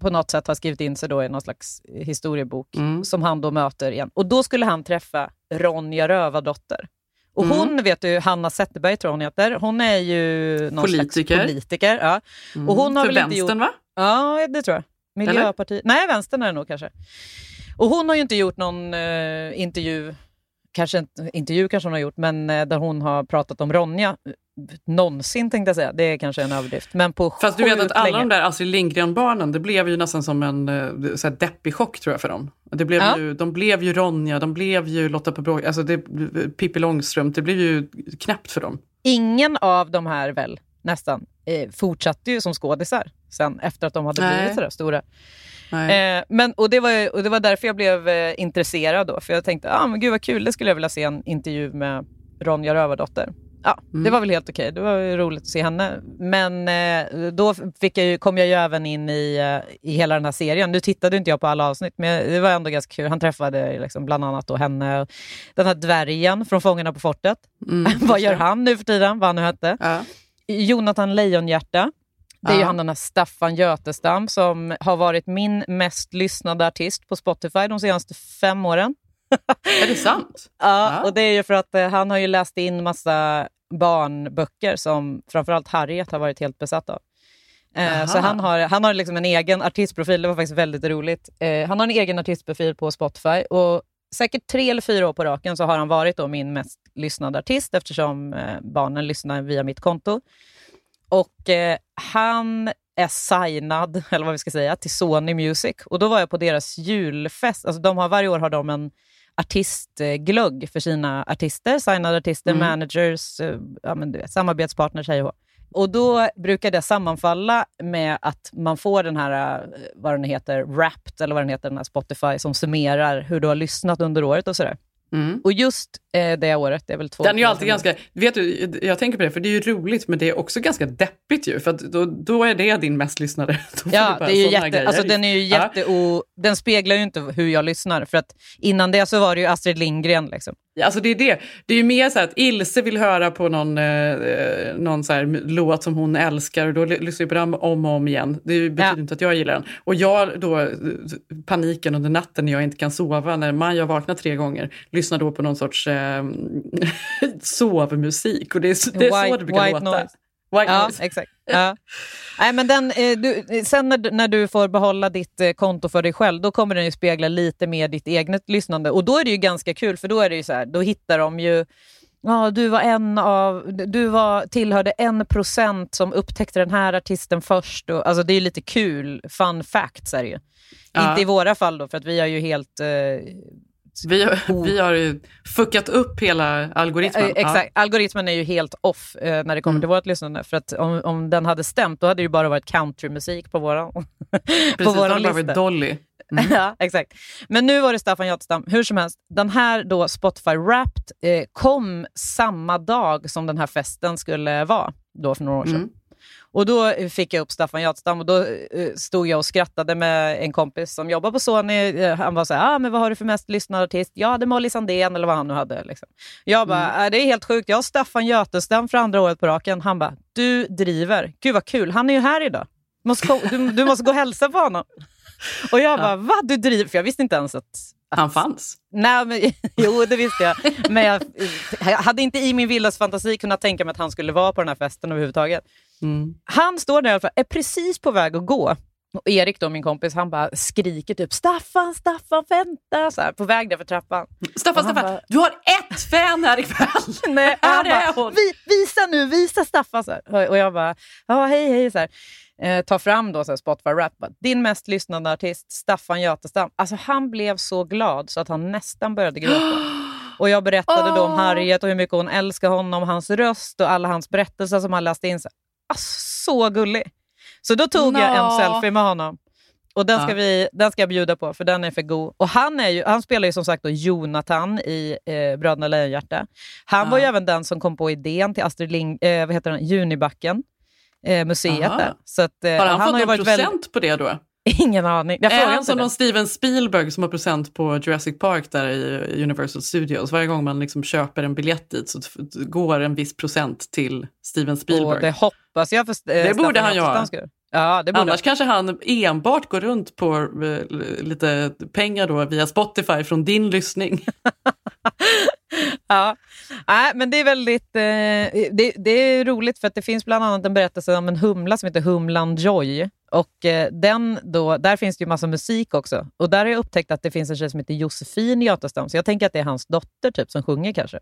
på något sätt har skrivit in sig då i någon slags historiebok Mm. som han då möter igen. Och då skulle han träffa Ronja Rövardotter. Och Mm. hon vet du, Hanna Zetterberg tror hon heter. Hon är ju någon Politiker. slags politiker. Ja. Mm. Och hon har För väl vänstern, gjort... va? Ja, det tror jag. Miljöpartiet. Nej, vänstern är det nog kanske. Och hon har ju inte gjort någon eh, intervju, kanske inte, intervju kanske hon har gjort, men eh, där hon har pratat om Ronja. Någonsin tänkte jag säga, det är kanske en överdrift. Men på Fast du vet att alla länge. de där Astrid Lindgren-barnen, det blev ju nästan som en eh, så här deppig chock tror jag för dem. Det blev Ja. ju, de blev ju Ronja, de blev ju Lotta på bråk, alltså det, Pippi Långstrump, det blev ju knäppt för dem. ingen av de här väl nästan eh, fortsatte ju som skådisar sen efter att de hade blivit sådär stora. Nej. Eh, men, och, det var, och det var därför jag blev eh, intresserad då. För jag tänkte, ah, men gud vad kul, det skulle jag vilja se en intervju med Ronja Rövardotter. Ja, Mm. det var väl helt okej. Det var ju roligt att se henne. Men eh, då fick jag ju, kom jag ju även in i, eh, i hela den här serien. Nu tittade inte jag på alla avsnitt, men det var ändå ganska kul. Han träffade liksom bland annat då henne, den här dvärgen från Fångarna på fortet. Mm, (laughs) vad gör han nu för tiden? Vad han nu hette. Ja. Jonathan Lejonhjärta. Det är ju han den här Staffan Götestam som har varit min mest lyssnade artist på Spotify de senaste fem åren. Är det sant? (laughs) Ja, Ja. och det är ju för att eh, han har ju läst in massa barnböcker som framförallt Harriet har varit helt besatt av. Eh, Aha. så han har, han har liksom en egen artistprofil, det var faktiskt väldigt roligt. Eh, han har en egen artistprofil på Spotify och säkert tre eller fyra år på raken så har han varit då min mest lyssnade artist eftersom eh, barnen lyssnar via mitt konto. Och eh, han är signad, (laughs) eller vad vi ska säga, till Sony Music. Och då var jag på deras julfest. Alltså de har, varje år har de en artistglögg för sina artister, signade artister, Mm. managers, eh, ja, men du vet, samarbetspartners, hej. Och då brukar det sammanfalla med att man får den här, eh, vad den heter, Wrapped, eller vad den heter, den här Spotify, som summerar hur du har lyssnat under året och sådär. Mm. Och just eh, det året, det är väl två Den är ju alltid ganska, vet du, jag tänker på det för det är ju roligt men det är också ganska deppigt ju för då, då är det din mest lyssnade. (laughs) Ja, det är ju jätte, alltså, den är ju Ja. jätte o, den speglar ju inte hur jag lyssnar. För att innan det så var det ju Astrid Lindgren. Liksom. Alltså det är det. Det är ju mer så att Ilse vill höra på någon, eh, någon så här låt som hon älskar och då ly- lyssnar jag på den om och om igen. Det betyder Ja. inte att jag gillar den. Och jag då, eh, paniken under natten när jag inte kan sova, när Maja vaknar tre gånger, lyssnar då på någon sorts eh, (laughs) sovmusik. Och det är, så- det är så White- det brukar låta. noise. White Ja, noise. exakt. Ja. Nej, men den, eh, du, sen när, du- när du får behålla ditt eh, konto för dig själv, då kommer den ju spegla lite mer ditt eget lyssnande. Och då är det ju ganska kul, för då är det ju så här, då hittar de ju Ja, du var en av, du var, tillhörde en procent som upptäckte den här artisten först. Och, alltså det är lite kul, fun facts är det ju. Ja. Inte i våra fall då, för att vi är ju helt... Eh, Vi, har, vi har ju fuckat upp hela algoritmen. Exakt. Algoritmen är ju helt off eh, när det kommer till vårt lyssnande. För att om, om den hade stämt, då hade det ju bara varit countrymusik på våran, (laughs) på Precis, det våran har bara varit Dolly. (laughs) ja, exakt. Men nu var det Staffan Götestam. Hur som helst, den här då Spotify Wrapped eh, kom samma dag som den här festen skulle vara, då för några år sedan. Mm. Och då eh, fick jag upp Staffan Götestam och då eh, stod jag och skrattade med en kompis som jobbar på Sony. Eh, Han var så här, ah, men vad har du för mest lyssnade artist? Ja, det är Molly Sandén eller vad han nu hade. Liksom. Jag bara, Mm. "Ah, det är helt sjukt. Jag har Staffan Götestam för andra året på raken. Han bara, du driver. Gud vad kul, han är ju här idag. Du måste, ko- du, du måste gå och hälsa på honom. Och jag bara, va? Du driver? För jag visste inte ens att... Han fanns. Nej, men, (laughs) jo, det visste jag. Men jag, jag hade inte i min vildaste fantasi kunnat tänka mig att han skulle vara på den här festen överhuvudtaget. Mm. Han står där i alla fall, är precis på väg att gå. Och Erik, då, min kompis, han bara skriker typ Staffan, Staffan, vänta! Så här, på väg där för trappan. Staffan, Staffan, bara- du har ett fan här ikväll! (laughs) Nej, Här är hon! Vi, visa nu, visa Staffan! Så här. Och- jag bara, ja hej hej. Så här. Eh, tar fram då så här, Spotify Rap, din mest lyssnande artist, Staffan Götestam. Alltså han blev så glad så att han nästan började gråta. (gasps) Och jag berättade då om. Harriet och hur mycket hon älskar honom, hans röst och alla hans berättelser som han läste in. Så, alltså, så gullig! Så då tog jag en selfie med honom. Och den ska, Ja. vi, den ska jag bjuda på, för den är för god. Och han, är ju, han spelar ju som sagt då Jonathan i eh, Bröderna Lejonhjärta. Han var ju Ja. även den som kom på idén till Astrid Ling, eh, vad heter den? Junibacken, eh, museet Aha. där. Så att, eh, Har han, fått har någon procent väldigt- på det då? (laughs) Ingen aning. Jag är han som någon Steven Spielberg som har procent på Jurassic Park där i Universal Studios? Varje gång man liksom köper en biljett dit så går en viss procent till Steven Spielberg. Och det hoppas jag för eh, Det borde han göra. Ja, det borde Annars kanske han enbart går runt på eh, lite pengar då via Spotify från din lyssning. (laughs) Ja, Nej, men det är väldigt eh, det, det är roligt för att det finns bland annat en berättelse om en humla som heter Humlan Joy. Och eh, den då, där finns det ju massa musik också. Och där har jag upptäckt att det finns en tjej som heter Josefin Götestam, så jag tänker att det är hans dotter typ som sjunger kanske.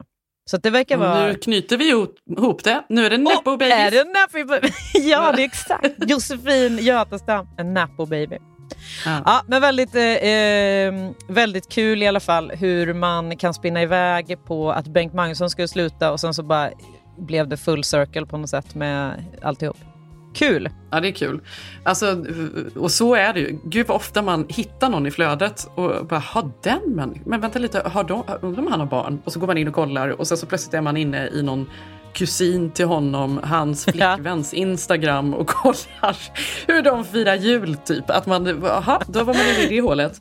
Så det verkar vara... Nu knyter vi ihop- det. Nu är det Nepo Åh, Babies. Är det Baby? (laughs) ja, det är exakt. (laughs) Josefin Götestam, en Napo Baby. Ja. Ja, men väldigt, eh, eh, väldigt kul i alla fall hur man kan spinna iväg på att Bengt Magnusson skulle sluta och sen så bara blev det full circle på något sätt med alltihop. Kul! Ja, det är kul. Alltså, och så är det ju. Gud vad ofta man hittar någon i flödet och bara, har den människan, men vänta lite, har de, undrar om han har barn? Och så går man in och kollar och sen så plötsligt är man inne i någon kusin till honom, hans (laughs) flickväns Instagram och (laughs) kollar hur de firar jul typ. Att man, jaha, då var man inne i det hålet.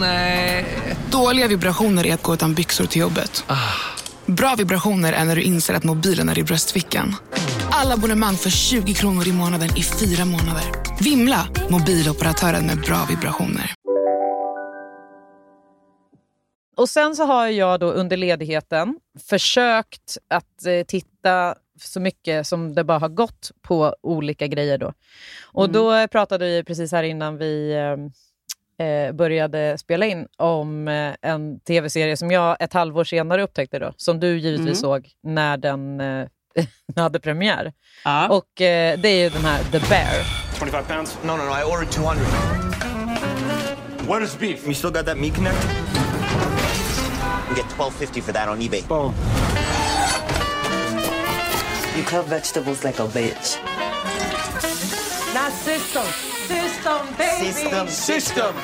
Nej. Dåliga vibrationer är att gå utan byxor till jobbet. Bra vibrationer är när du inser att mobilen är i bröstfickan. Alla abonnemang för 20 kronor i månaden i fyra månader. Vimla! Mobiloperatören med bra vibrationer. Och sen så har jag då under ledigheten försökt att eh, titta så mycket som det bara har gått på olika grejer. då. Och Mm. då pratade vi precis här innan vi eh, eh, började spela in om eh, en tv-serie som jag ett halvår senare upptäckte, då, som du givetvis Mm. såg när den eh, (laughs) hade premiär. Och eh, det är ju den här The Bear. 25 pounds? No, no, no. I ordered 200. What is beef? You still got that meat connect? You get twelve fifty for that on eBay. Boom. You cut vegetables like a bitch. Not system. System, baby. System. System.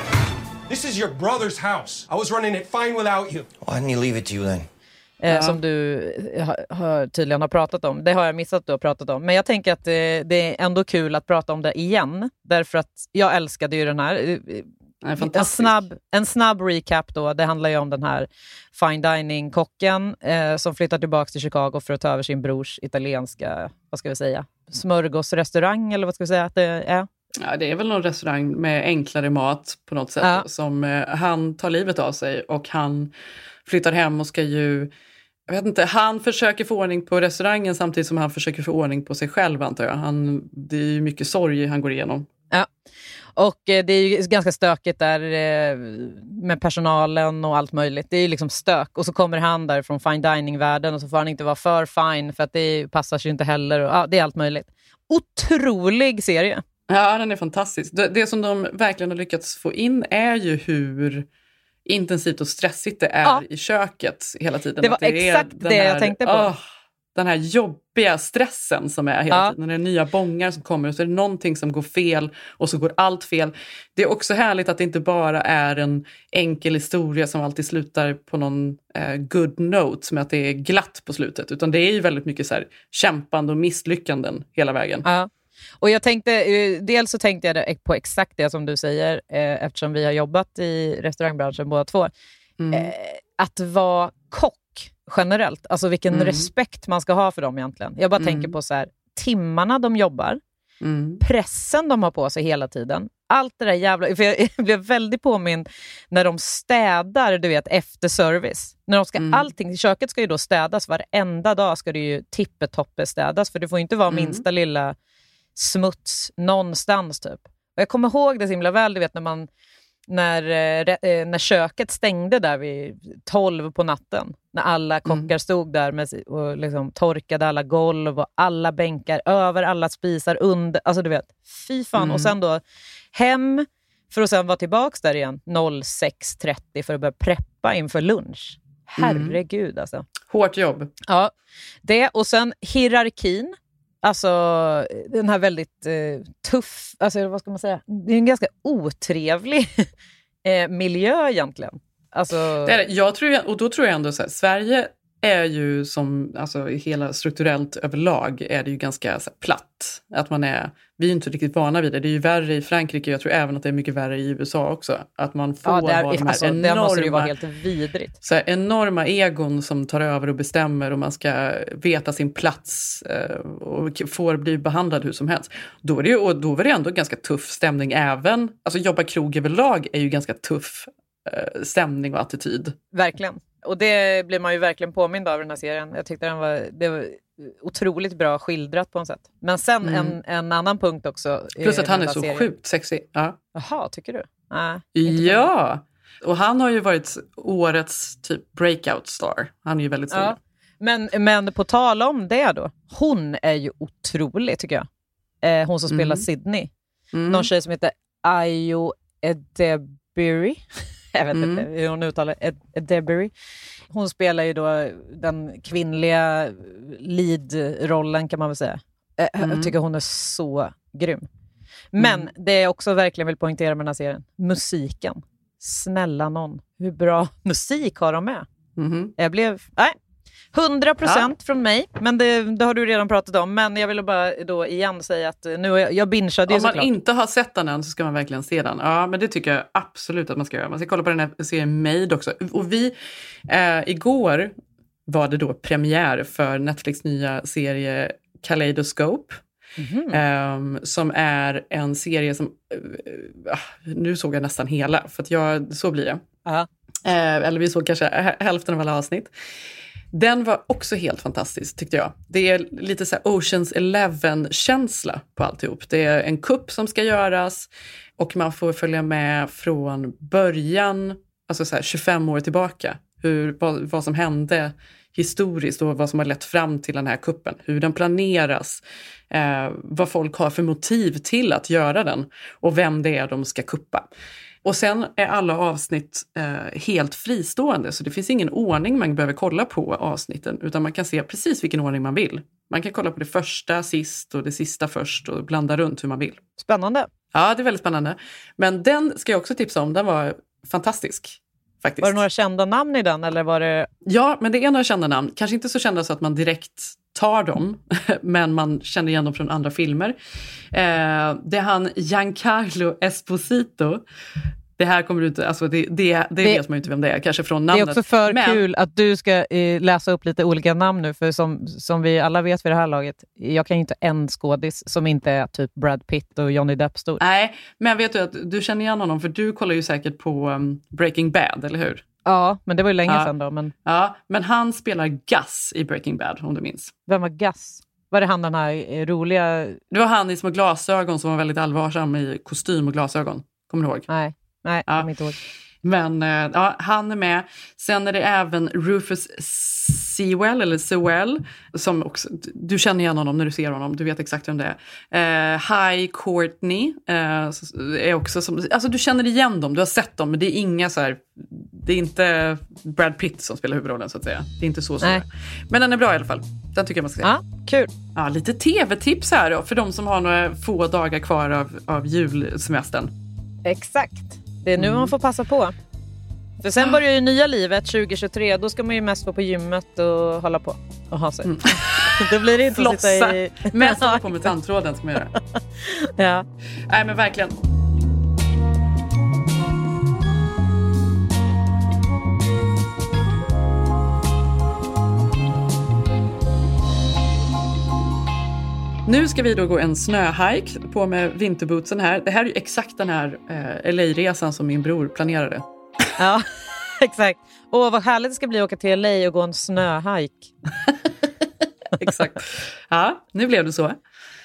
This is your brother's house. I was running it fine without you. Why didn't you leave it to you then? eh, som du eh, har, har, tydligen har pratat om. Det har jag missat att du har pratat om. Men jag tänker att eh, det är ändå kul att prata om det igen. Därför att jag älskade ju den här. En snabb, en snabb recap då. Det handlar ju om den här fine dining-kocken eh, som flyttar tillbaka till Chicago för att ta över sin brors italienska, vad ska vi säga, smörgåsrestaurang eller vad ska vi säga att det är? Ja, det är väl någon restaurang med enklare mat på något sätt. Ja. Som eh, han tar livet av sig och han flyttar hem och ska ju... Jag vet inte, han försöker få ordning på restaurangen samtidigt som han försöker få ordning på sig själv antar jag. Han, det är ju mycket sorg han går igenom. Ja. Och eh, det är ju ganska stökigt där eh, med personalen och allt möjligt. Det är ju liksom stök. Och så kommer han där från fine dining-världen och så får han inte vara för fine för att det passar sig inte heller. Och, ja, det är allt möjligt. Otrolig serie. Ja, den är fantastisk. Det, det som de verkligen har lyckats få in är ju hur intensivt och stressigt det är Ja. i köket hela tiden. Det var är exakt det jag tänkte på. åh, den här jobbiga stressen som är hela Ja. tiden. När det är nya bångar som kommer och så är det någonting som går fel och så går allt fel. Det är också härligt att det inte bara är en enkel historia som alltid slutar på någon eh, good note, som att det är glatt på slutet. Utan det är ju väldigt mycket så här, kämpande och misslyckanden hela vägen. Ja. Och jag tänkte, eh, dels så tänkte jag på exakt det som du säger, eh, eftersom vi har jobbat i restaurangbranschen båda två. Eh, att vara kock generellt, alltså vilken Mm. respekt man ska ha för dem egentligen. Jag bara Mm. tänker på så här, timmarna de jobbar, Mm. pressen de har på sig hela tiden. Allt det där jävla... För jag (laughs) blev väldigt påmind när de städar, du vet, efter service. När de ska, Allting, köket ska ju då städas varenda dag, ska det ju tippetoppe städas, för det får inte vara Mm. minsta lilla smuts någonstans. Typ. Och jag kommer ihåg det så himla väl, du vet när man när, eh, eh, när köket stängde där vid 12 på natten. När alla kockar stod där med, och liksom torkade alla golv och alla bänkar, över alla spisar, under. Alltså du vet, fy fan. Mm. Och sen då hem för att sen vara tillbaka där igen 06.30 för att börja preppa inför lunch. Herregud alltså. Hårt jobb. Ja, det och sen hierarkin. Alltså den här väldigt eh, tuff, alltså vad ska man säga, det är en ganska otrevlig (laughs) eh, miljö egentligen. Alltså, Det är det. Jag tror, och då tror jag ändå så här, Sverige är ju som, alltså hela strukturellt överlag är det ju ganska här, platt. Att man är, vi är ju inte riktigt vana vid det. Det är ju värre i Frankrike, jag tror även att det är mycket värre i USA också. Att man får Ja, där, ha de här alltså, enorma, det måste ju vara helt vidrigt. så här, enorma egon som tar över och bestämmer och man ska veta sin plats eh, och får bli behandlad hur som helst. Då, är det ju, och då var det ändå ganska tuff stämning även, alltså jobba krog överlag är ju ganska tuff stämning och attityd. Verkligen. Och det blir man ju verkligen påmind av i den här serien. Jag tyckte den var, det var otroligt bra skildrat på något sätt. Men sen Mm. en, en annan punkt också. Plus att han är så serien. sjukt sexig. Ja. Jaha, tycker du? Nej. Ja! Och han har ju varit årets typ breakout star. Han är ju väldigt. Ja. Men, men på tal om det då. Hon är ju otrolig tycker jag. Eh, hon som spelar Mm. Sydney. Mm. Någon tjej som heter Ayo Edebiri. (laughs) Jag vet Mm. inte hur hon uttalar Ed- Edebiri. Hon spelar ju då den kvinnliga lead-rollen kan man väl säga. Eh, Mm. Jag tycker hon är så grym. Men Mm. det jag också verkligen vill poängtera med den här serien, musiken. Snälla någon, hur bra (laughs) musik har de med? Mhm. Jag blev... Nej. 100 procent från mig, men det, det har du redan pratat om. Men jag ville bara då igen säga att nu jag, jag bingeade ju Om man såklart. inte har sett den än så ska man verkligen se den. Ja, men det tycker jag absolut att man ska göra. Man ska kolla på den här serien Made också. Och vi, eh, igår var det då premiär för Netflix nya serie Kaleidoscope. Mhm. Ehm, som är en serie som, ah, nu såg jag nästan hela, för jag, så blir det. Eh, eller vi såg kanske hä- hälften av alla avsnitt. Den var också helt fantastisk tyckte jag. Det är lite så här Oceans Eleven-känsla på alltihop. Det är en kupp som ska göras och man får följa med från början, alltså så här 25 år tillbaka, hur, vad, vad som hände historiskt och vad som har lett fram till den här kuppen. Hur den planeras, eh, vad folk har för motiv till att göra den och vem det är de ska kuppa. Och sen är alla avsnitt eh, helt fristående, så det finns ingen ordning man behöver kolla på avsnitten, utan man kan se precis vilken ordning man vill. Man kan kolla på det första sist och det sista först och blanda runt hur man vill. Spännande. Ja, det är väldigt spännande. Men den ska jag också tipsa om, den var fantastisk. Faktiskt. Var det några kända namn i den? Eller var det... Ja, men det är några kända namn. Kanske inte så kända så att man direkt tar dem, (laughs) men man känner igen dem från andra filmer. Eh, det är han Giancarlo Esposito. Det här kommer du inte, alltså det, det, det, vet man ju inte vem det är, kanske från Det är namnet. också för men, kul att du ska eh, läsa upp lite olika namn nu, för som, som vi alla vet vid det här laget, jag kan ju inte en skådis som inte är typ Brad Pitt och Johnny Depp stor. Nej, men vet du att du känner igen honom, för du kollar ju säkert på um, Breaking Bad, eller hur? Ja, men det var ju länge Ja. sedan då. Men Ja, men han spelar Gus i Breaking Bad, om du minns. vem var Gus? Var det han den här eh, roliga... Det var han i små glasögon som var väldigt allvarsam i kostym och glasögon. Kommer du ihåg? Nej, nej jag kommer inte ihåg. Men eh, ja, han är med. Sen är det även Rufus Sewell, eller Sewell, som också, du känner igen honom när du ser honom, du vet exakt vem det är. Eh, Hi Courtney eh, så- är också som, alltså du känner igen dem, du har sett dem, men det är inga så här, det är inte Brad Pitt som spelar huvudrollen så att säga. Det är inte så stora. Men den är bra i alla fall. Den tycker jag man ska se. Ja, kul. Ja, lite tv-tips här då, för de som har några få dagar kvar av, av julsemestern. Exakt. Det är nu man får passa på. För sen börjar ju nya livet 2023. Då ska man ju mest vara på gymmet och hålla på och ha sig. (laughs) Då blir det inte att sitta Flossa. i... Mest hålla på med tandtråden ska man göra. ja. Nej men verkligen. Nu ska vi då gå en snöhike på med vinterbootsen här. Det här är ju exakt den här eh, LA-resan som min bror planerade. (laughs) Ja, (laughs) exakt. Åh, vad härligt det ska bli att åka till LA och gå en snöhike. (laughs) exakt. Ja, nu blev det så.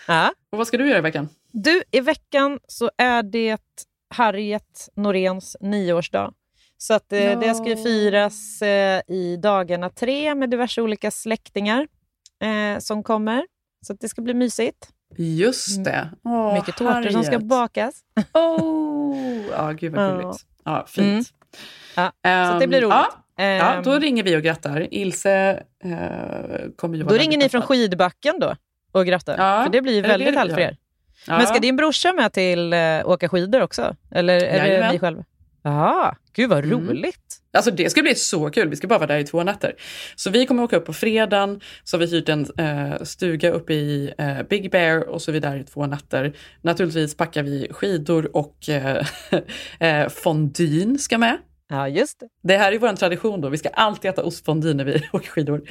Ja. Och vad ska du göra i veckan? Du, i veckan så är det Harriet Noréns nioårsdag. Så att, eh, det ska ju firas eh, i dagarna tre med diverse olika släktingar eh, som kommer. Så att det ska bli mysigt. Just det. Åh, Mycket tårtor som ska Harriet. bakas. (laughs) Oh, ja, gud vad Ja. gulligt. Ja, fint. Mm. Ja, så det blir Ehm, roligt. Ja, ja, Ehm, då ringer vi och grattar. Ilse eh, kommer ju vara Då ringer ni från skidbacken då och grattar. Ja, För det blir ju det väldigt det härligt för er. Ja. Men ska din brorsa med till uh, åka skidor också? Eller är det Jajamän. ni själva? Ja, gud vad Mm. roligt. Alltså det ska bli så kul, vi ska bara vara där i två nätter. Så vi kommer åka upp på fredagen, så har vi hyrt en eh, stuga uppe i eh, Big Bear och så är vi där i två nätter. Naturligtvis packar vi skidor och eh, (laughs) eh, fondyn ska med. Ja, just det. Det här är vår tradition då, vi ska alltid äta ostfondue när vi (laughs) åker skidor.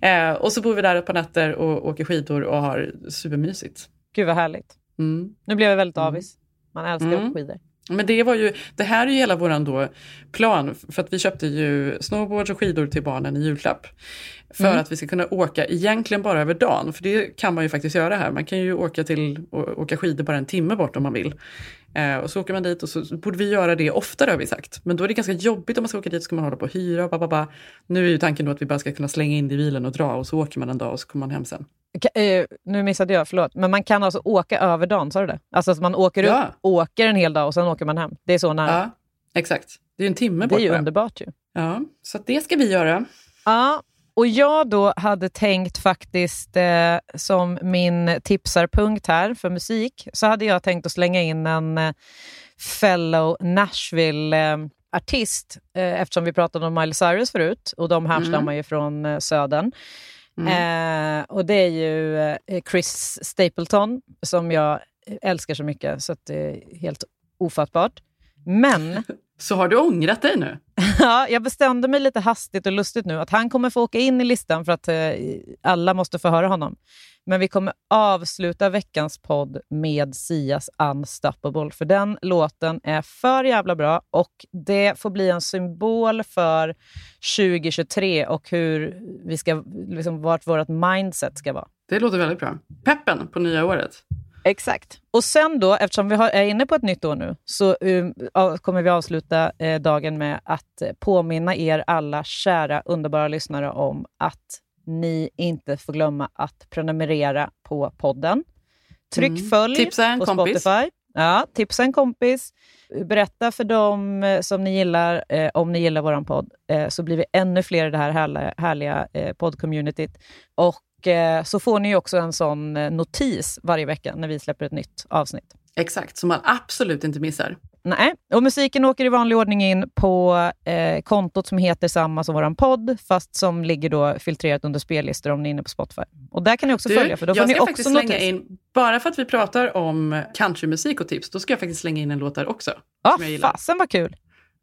Eh, och så bor vi där ett par nätter och åker skidor och har supermysigt. Gud vad härligt. Mm. Nu blev jag väldigt avis. Man älskar Mm. att åka skidor. Men det var ju, det här är ju hela våran då plan, för att vi köpte ju snowboards och skidor till barnen i julklapp. För Mm. att vi ska kunna åka egentligen bara över dagen, för det kan man ju faktiskt göra här. Man kan ju åka till åka skidor bara en timme bort om man vill. Eh, och så åker man dit och så borde vi göra det oftare har vi sagt. Men då är det ganska jobbigt om man ska åka dit, ska man hålla på och hyra och bababa. Nu är ju tanken då att vi bara ska kunna slänga in det i bilen och dra och så åker man en dag och så kommer man hem sen. Eh, nu missade jag, förlåt. Men man kan alltså åka över dagen, sa du det? Alltså att man åker Ja. upp, åker en hel dag och sen åker man hem. Det är så nära. Ja, exakt. Det är ju en timme det bort är ju underbart ju. Ja, så det ska vi göra. Ja, och jag då hade tänkt faktiskt eh, som min tipsarpunkt här för musik, så hade jag tänkt att slänga in en eh, fellow Nashville-artist, eh, eftersom vi pratade om Miley Cyrus förut, och de härstammar Mm. ju från eh, södern. Eh, och det är ju eh, Chris Stapleton, som jag älskar så mycket, så att det är helt ofattbart. Men (laughs) Så har du ångrat dig nu? (laughs) Ja, jag bestämde mig lite hastigt och lustigt nu att han kommer få åka in i listan för att eh, alla måste få höra honom. Men vi kommer avsluta veckans podd med Sias Unstoppable, för den låten är för jävla bra och det får bli en symbol för 2023 och hur vi ska, liksom, vart vårt mindset ska vara. Det låter väldigt bra. Peppen på nya året. Exakt. Och sen då, eftersom vi har, är inne på ett nytt år nu, så um, kommer vi avsluta eh, dagen med att eh, påminna er alla kära, underbara lyssnare om att ni inte får glömma att prenumerera på podden. Tryck Mm. följ Tipsa på kompis. Spotify. Ja, tipsa en kompis. Berätta för dem eh, som ni gillar, eh, om ni gillar vår podd, eh, så blir vi ännu fler i det här härliga, härliga eh, poddcommunityt. Och så får ni också en sån eh, notis varje vecka när vi släpper ett nytt avsnitt. Exakt, som man absolut inte missar. Nej, och musiken åker i vanlig ordning in på eh, kontot som heter samma som vår podd, fast som ligger då filtrerat under spellistor om ni är inne på Spotify. Och där kan ni också Du, följa, för då får ni också faktiskt slänga notis. in, bara för att vi pratar om countrymusik och tips, då ska jag faktiskt slänga in en låt där också. Ja, gillar. fasen vad kul!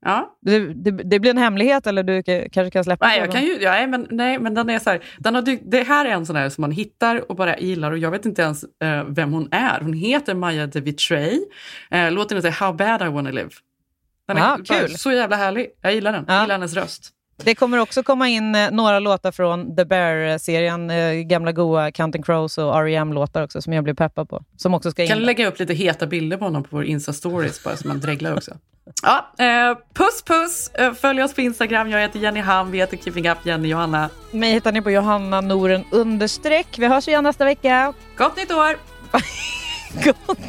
Ja. Det, det, det blir en hemlighet, eller du kanske kan släppa Nej, jag kan ju, ja, men, nej, men den är så här, den har, dykt- det här är en sån här som man hittar och bara gillar och jag vet inte ens eh, vem hon är. Hon heter Maja de Vitray. Eh, låten heter How bad I wanna live. Den är Ah, bara kul. så jävla härlig. Jag gillar den. Jag gillar hennes röst. Det kommer också komma in eh, några låtar från The Bear-serien, eh, gamla goa Counting Crows och R.E.M-låtar också, som jag blir peppad på. Som också ska in. Kan där. lägga upp lite heta bilder på honom på vår Insta-stories bara så man dreglar också. Ja, eh, puss puss! Eh, följ oss på Instagram. Jag heter Jenny Ham, vi heter Keeping Up Jenny Johanna. Mig hittar ni på Johanna Noren understreck. Vi hörs igen nästa vecka. Gott nytt år! (laughs) gott,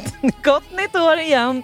gott nytt år igen!